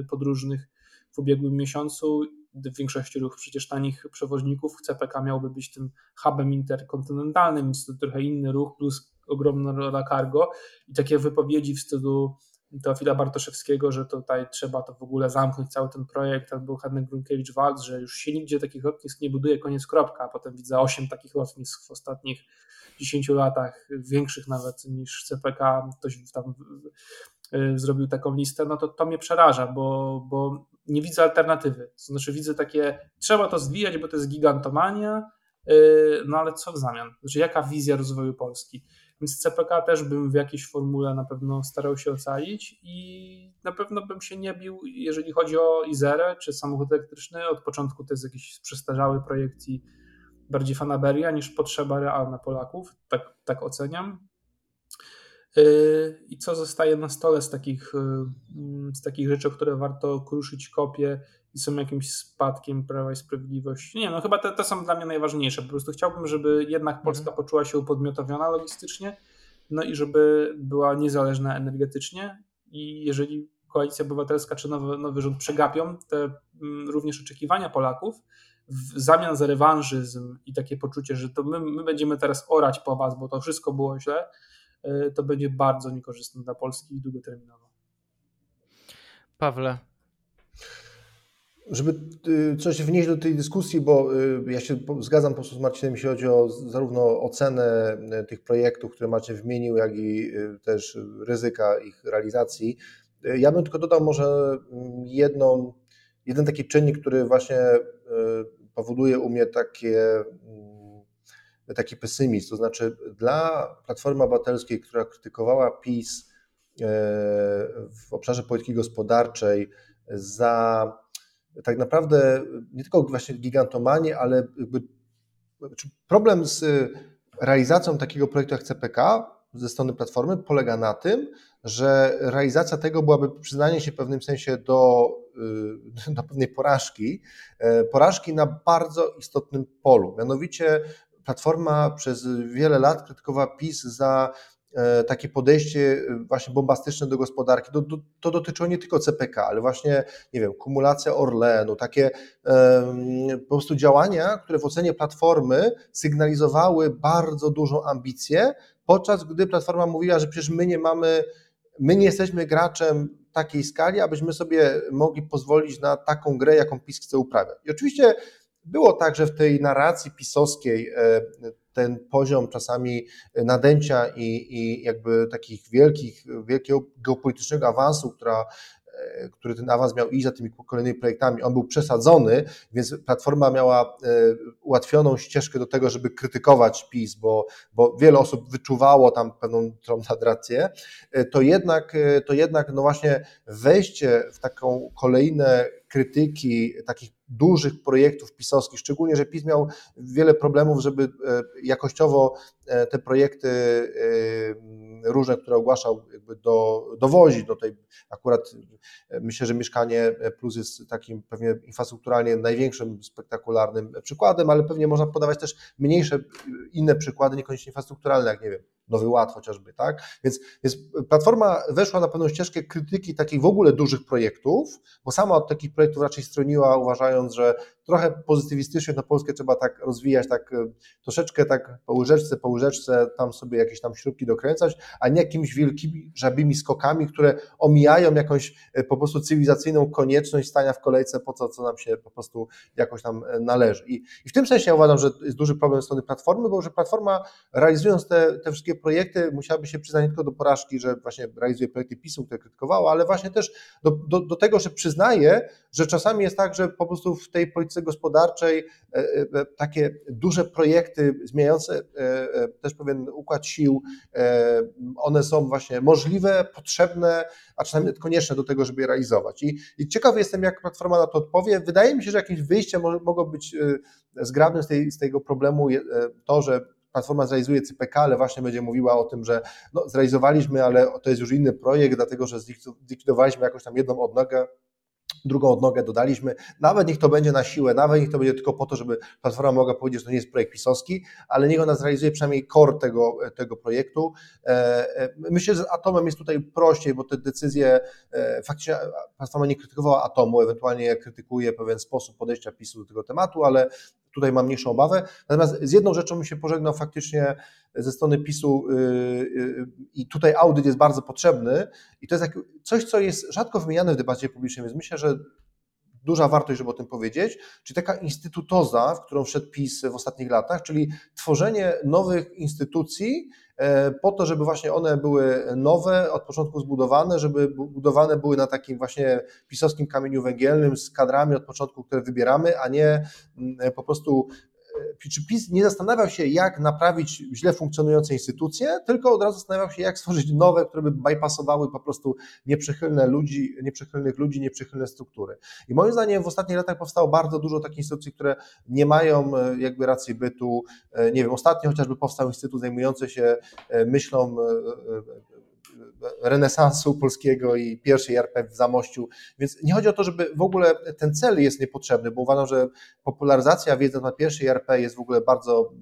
podróżnych w ubiegłym miesiącu w większości ruch przecież tanich przewoźników. CPK miałby być tym hubem interkontynentalnym, więc to trochę inny ruch, plus ogromna rola cargo i takie wypowiedzi w stylu Teofila Bartoszewskiego, że tutaj trzeba to w ogóle zamknąć cały ten projekt, albo Henryk Grunkiewicz-Walc, że już się nigdzie takich lotnisk nie buduje, koniec kropka, a potem widzę osiem takich lotnisk w ostatnich 10 latach, większych nawet niż CPK, ktoś tam zrobił taką listę, no to to mnie przeraża, bo, bo nie widzę alternatywy. Znaczy widzę takie, trzeba to zwijać, bo to jest gigantomania, y, no ale co w zamian? Znaczy jaka wizja rozwoju Polski? Więc CPK też bym w jakiejś formule na pewno starał się ocalić i na pewno bym się nie bił, jeżeli chodzi o Izerę czy samochód elektryczny. Od początku to jest jakiś przestarzały projekt i bardziej fanaberia niż potrzeba realna Polaków, tak, tak oceniam. Yy, I co zostaje na stole z takich, yy, z takich rzeczy, które warto kruszyć kopie i są jakimś spadkiem Prawa i Sprawiedliwości? Nie, no chyba te, te są dla mnie najważniejsze. Po prostu chciałbym, żeby jednak Polska mhm. poczuła się upodmiotowiona logistycznie, no i żeby była niezależna energetycznie. I jeżeli Koalicja Obywatelska czy nowy, nowy rząd przegapią te mm, również oczekiwania Polaków, w zamian za rewanżyzm i takie poczucie, że to my, my będziemy teraz orać po was, bo to wszystko było źle, E, to będzie bardzo niekorzystne dla Polski długoterminowo. Pawle. Żeby y, coś wnieść do tej dyskusji, bo y, ja się zgadzam po prostu z Marcinem, jeśli chodzi o zarówno ocenę y, tych projektów, które Marcin wymienił, jak i też ryzyka ich realizacji. Ja bym tylko dodał może mm, jedną, jeden taki czynnik, który właśnie powoduje u mnie takie mm, taki pesymizm. To znaczy, dla Platformy Obywatelskiej, która krytykowała PiS e, w obszarze polityki gospodarczej za tak naprawdę nie tylko właśnie gigantomanię, ale jakby znaczy problem z realizacją takiego projektu jak CPK ze strony Platformy polega na tym, że realizacja tego byłaby przyznanie się w pewnym sensie do, y, do pewnej porażki, e, porażki na bardzo istotnym polu, mianowicie Platforma przez wiele lat krytykowała PiS za e, takie podejście e, właśnie bombastyczne do gospodarki. To, to, dotyczyło nie tylko CPK, ale właśnie, nie wiem, kumulacja Orlenu, takie um, po prostu działania, które w ocenie Platformy sygnalizowały bardzo dużą ambicję, podczas gdy Platforma mówiła, że przecież my nie mamy, my nie jesteśmy graczem takiej skali, abyśmy sobie mogli pozwolić na taką grę, jaką PiS chce uprawiać. I oczywiście było tak, że w tej narracji pisowskiej e, ten poziom czasami nadęcia i, i jakby takich wielkich, wielkiego geopolitycznego awansu, która e, który ten awans miał iść za tymi kolejnymi projektami, on był przesadzony, więc Platforma miała e, ułatwioną ścieżkę do tego, żeby krytykować PiS, bo, bo wiele osób wyczuwało tam pewną traumadrację, to jednak, to jednak no właśnie wejście w taką kolejne krytyki takich dużych projektów pisowskich, szczególnie, że PiS miał wiele problemów, żeby jakościowo te projekty różne, które ogłaszał, jakby do, dowozić do tej, akurat myślę, że Mieszkanie Plus jest takim pewnie infrastrukturalnie największym, spektakularnym przykładem, ale pewnie można podawać też mniejsze, inne przykłady, niekoniecznie infrastrukturalne, jak nie wiem, Nowy Ład chociażby, tak? Więc, więc Platforma weszła na pewną ścieżkę krytyki takich w ogóle dużych projektów, bo sama od takich projektów raczej stroniła, uważając, że trochę pozytywistycznie na Polskę trzeba tak rozwijać, tak e, troszeczkę tak po łyżeczce, po łyżeczce tam sobie jakieś tam śrubki dokręcać, a nie jakimiś wielkimi, żabimi skokami, które omijają jakąś e, po prostu cywilizacyjną konieczność stania w kolejce po co, co nam się po prostu jakoś tam e, należy. I, i w tym sensie ja uważam, że jest duży problem strony Platformy, bo że Platforma realizując te, te wszystkie projekty musiałaby się przyznać nie tylko do porażki, że właśnie realizuje projekty PiSu, które krytykowała, ale właśnie też do, do, do tego, że przyznaje, że czasami jest tak, że po prostu w tej polityce gospodarczej e, e, takie duże projekty zmieniające e, też pewien układ sił, one są właśnie możliwe, potrzebne, a czasami konieczne do tego, żeby je realizować. I, i jestem, jak Platforma na to odpowie. Wydaje mi się, że jakimś wyjściem mogło być zgrabnym z, tej, z tego problemu to, że Platforma zrealizuje CPK, ale właśnie będzie mówiła o tym, że no, zrealizowaliśmy, ale to jest już inny projekt, dlatego że zlikwidowaliśmy jakąś tam jedną odnogę drugą odnogę dodaliśmy, nawet niech to będzie na siłę, nawet niech to będzie tylko po to, żeby Platforma mogła powiedzieć, że to nie jest projekt pisowski, ale niech ona zrealizuje przynajmniej core tego, tego projektu. E, e, myślę, że z Atomem jest tutaj prościej, bo te decyzje, e, faktycznie Platforma nie krytykowała Atomu, ewentualnie krytykuje pewien sposób podejścia PiSu do tego tematu, ale tutaj mam mniejszą obawę. Natomiast z jedną rzeczą mi się pożegnał faktycznie ze strony PiSu y, y, i tutaj audyt jest bardzo potrzebny i to jest coś, co jest rzadko wymieniane w debacie publicznej, więc myślę, że duża wartość, żeby o tym powiedzieć, czyli taka instytutoza, w którą wszedł PiS w ostatnich latach, czyli tworzenie nowych instytucji e, po to, żeby właśnie one były nowe, od początku zbudowane, żeby budowane były na takim właśnie pisowskim kamieniu węgielnym z kadrami od początku, które wybieramy, a nie mm, po prostu czy PiS nie zastanawiał się, jak naprawić źle funkcjonujące instytucje, tylko od razu zastanawiał się, jak stworzyć nowe, które by bypassowały po prostu nieprzychylne ludzi, nieprzychylnych ludzi, nieprzychylne struktury. I moim zdaniem w ostatnich latach powstało bardzo dużo takich instytucji, które nie mają e, jakby racji bytu. E, nie wiem, ostatnio chociażby powstał instytut zajmujący się e, myślą renesansu polskiego i pierwszej RP w Zamościu. Więc nie chodzi o to, żeby w ogóle ten cel jest niepotrzebny, bo uważam, że popularyzacja wiedzy na pierwszej RP jest w ogóle bardzo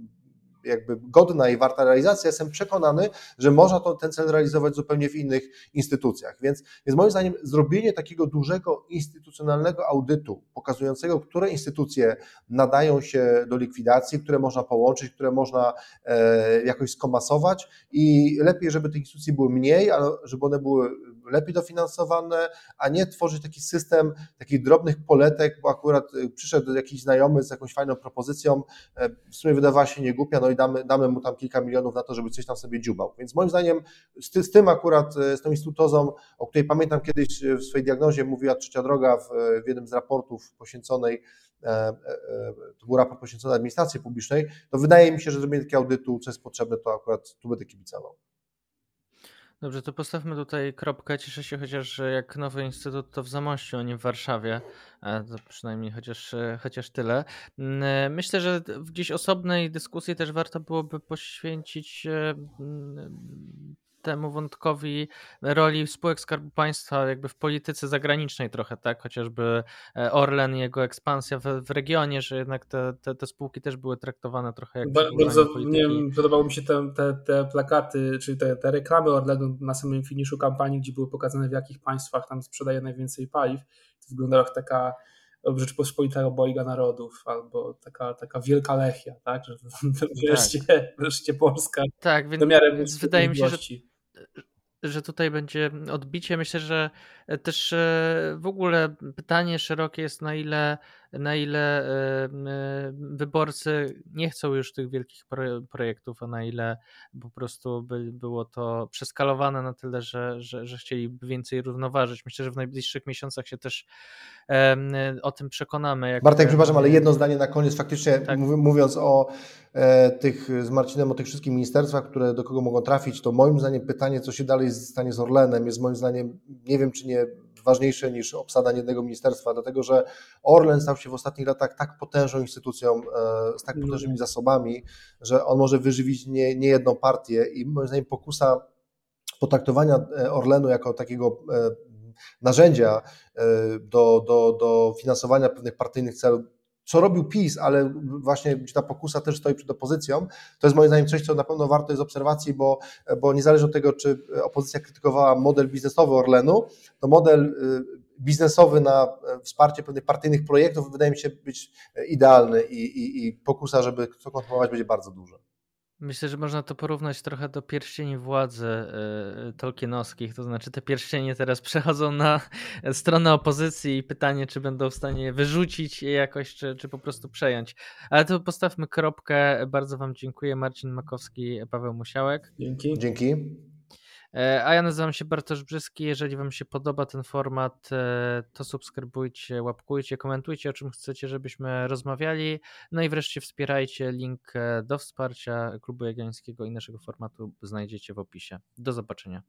jakby godna i warta realizacji, jestem przekonany, że można to, ten cel realizować zupełnie w innych instytucjach. Więc, więc moim zdaniem zrobienie takiego dużego instytucjonalnego audytu, pokazującego, które instytucje nadają się do likwidacji, które można połączyć, które można e, jakoś skomasować i lepiej, żeby tych instytucji było mniej, ale żeby one były lepiej dofinansowane, a nie tworzyć taki system takich drobnych poletek, bo akurat e, przyszedł jakiś znajomy z jakąś fajną propozycją, e, w sumie wydawała się nie głupia, no i damy, damy mu tam kilka milionów na to, żeby coś tam sobie dziubał. Więc moim zdaniem z, z tym akurat, e, z tą instytutozą, o której pamiętam kiedyś w swojej diagnozie mówiła Trzecia Droga w, w jednym z raportów poświęconej to był raport poświęcony administracji publicznej, to wydaje mi się, że zrobienie takiego audytu, co jest potrzebne, to akurat tu będę kibicował. Dobrze, to postawmy tutaj kropkę. Cieszę się chociaż, że jak nowy instytut to w Zamościu, a nie w Warszawie. E, to przynajmniej chociaż, e, chociaż tyle. E, myślę, że w gdzieś osobnej dyskusji też warto byłoby poświęcić temu wątkowi roli spółek Skarbu Państwa jakby w polityce zagranicznej trochę, tak? Chociażby e, Orlen i jego ekspansja w, w regionie, że jednak te, te, te, spółki też były traktowane trochę jak Bardzo nie podobały mi się te, te, te plakaty, czyli te, te reklamy Orlenu na samym finiszu kampanii, gdzie były pokazane w jakich państwach tam sprzedaje najwięcej paliw. To wyglądało jak taka Rzeczpospolita obojga narodów, albo taka, taka wielka lechia, tak? Że <laughs> wreszcie, tak. wreszcie Polska. Tak, więc, więc wydaje mi się, że że tutaj będzie odbicie. Myślę, że też e, w ogóle pytanie szerokie jest, na ile, na ile e, wyborcy nie chcą już tych wielkich projektów, a na ile po prostu by było to przeskalowane na tyle, że, że, że chcieliby więcej równoważyć. Myślę, że w najbliższych miesiącach się też o tym przekonamy. Jak... Bartek, przepraszam, ale jedno zdanie na koniec, faktycznie tak. mówiąc o e, tych z Marcinem, o tych wszystkich ministerstwach, które do kogo mogą trafić, to moim zdaniem pytanie, co się dalej stanie z Orlenem, jest moim zdaniem, nie wiem czy nie ważniejsze niż obsada jednego ministerstwa, dlatego że Orlen stał się w ostatnich latach tak potężną instytucją, z tak potężnymi zasobami, że on może wyżywić nie, nie jedną partię i moim zdaniem pokusa potraktowania Orlenu jako takiego narzędzia do, do, do finansowania pewnych partyjnych celów co robił PiS, ale właśnie ta pokusa też stoi przed opozycją, to jest moim zdaniem coś, co na pewno warto jest obserwacji, bo, bo niezależnie od tego, czy opozycja krytykowała model biznesowy Orlenu, to model y, biznesowy na wsparcie pewnych partyjnych projektów wydaje mi się być idealny i, i, i pokusa, żeby to kontynuować będzie bardzo duża. Myślę, że można to porównać trochę do pierścieni władzy yy, tolkienowskich, to znaczy te pierścienie teraz <laughs> przechodzą na stronę opozycji i pytanie, czy będą w stanie wyrzucić je jakoś, czy, czy po prostu przejąć. Ale to postawmy kropkę. Bardzo Wam dziękuję. Marcin Makowski, Paweł Musiałek. Dzięki. Dzięki. E, a ja nazywam się Bartosz Brzyski. Jeżeli Wam się podoba ten format, e, to subskrybujcie, łapkujcie, komentujcie, o czym chcecie, żebyśmy rozmawiali. No i wreszcie wspierajcie. Link e, do wsparcia Klubu Jagiellońskiego i naszego formatu znajdziecie w opisie. Do zobaczenia.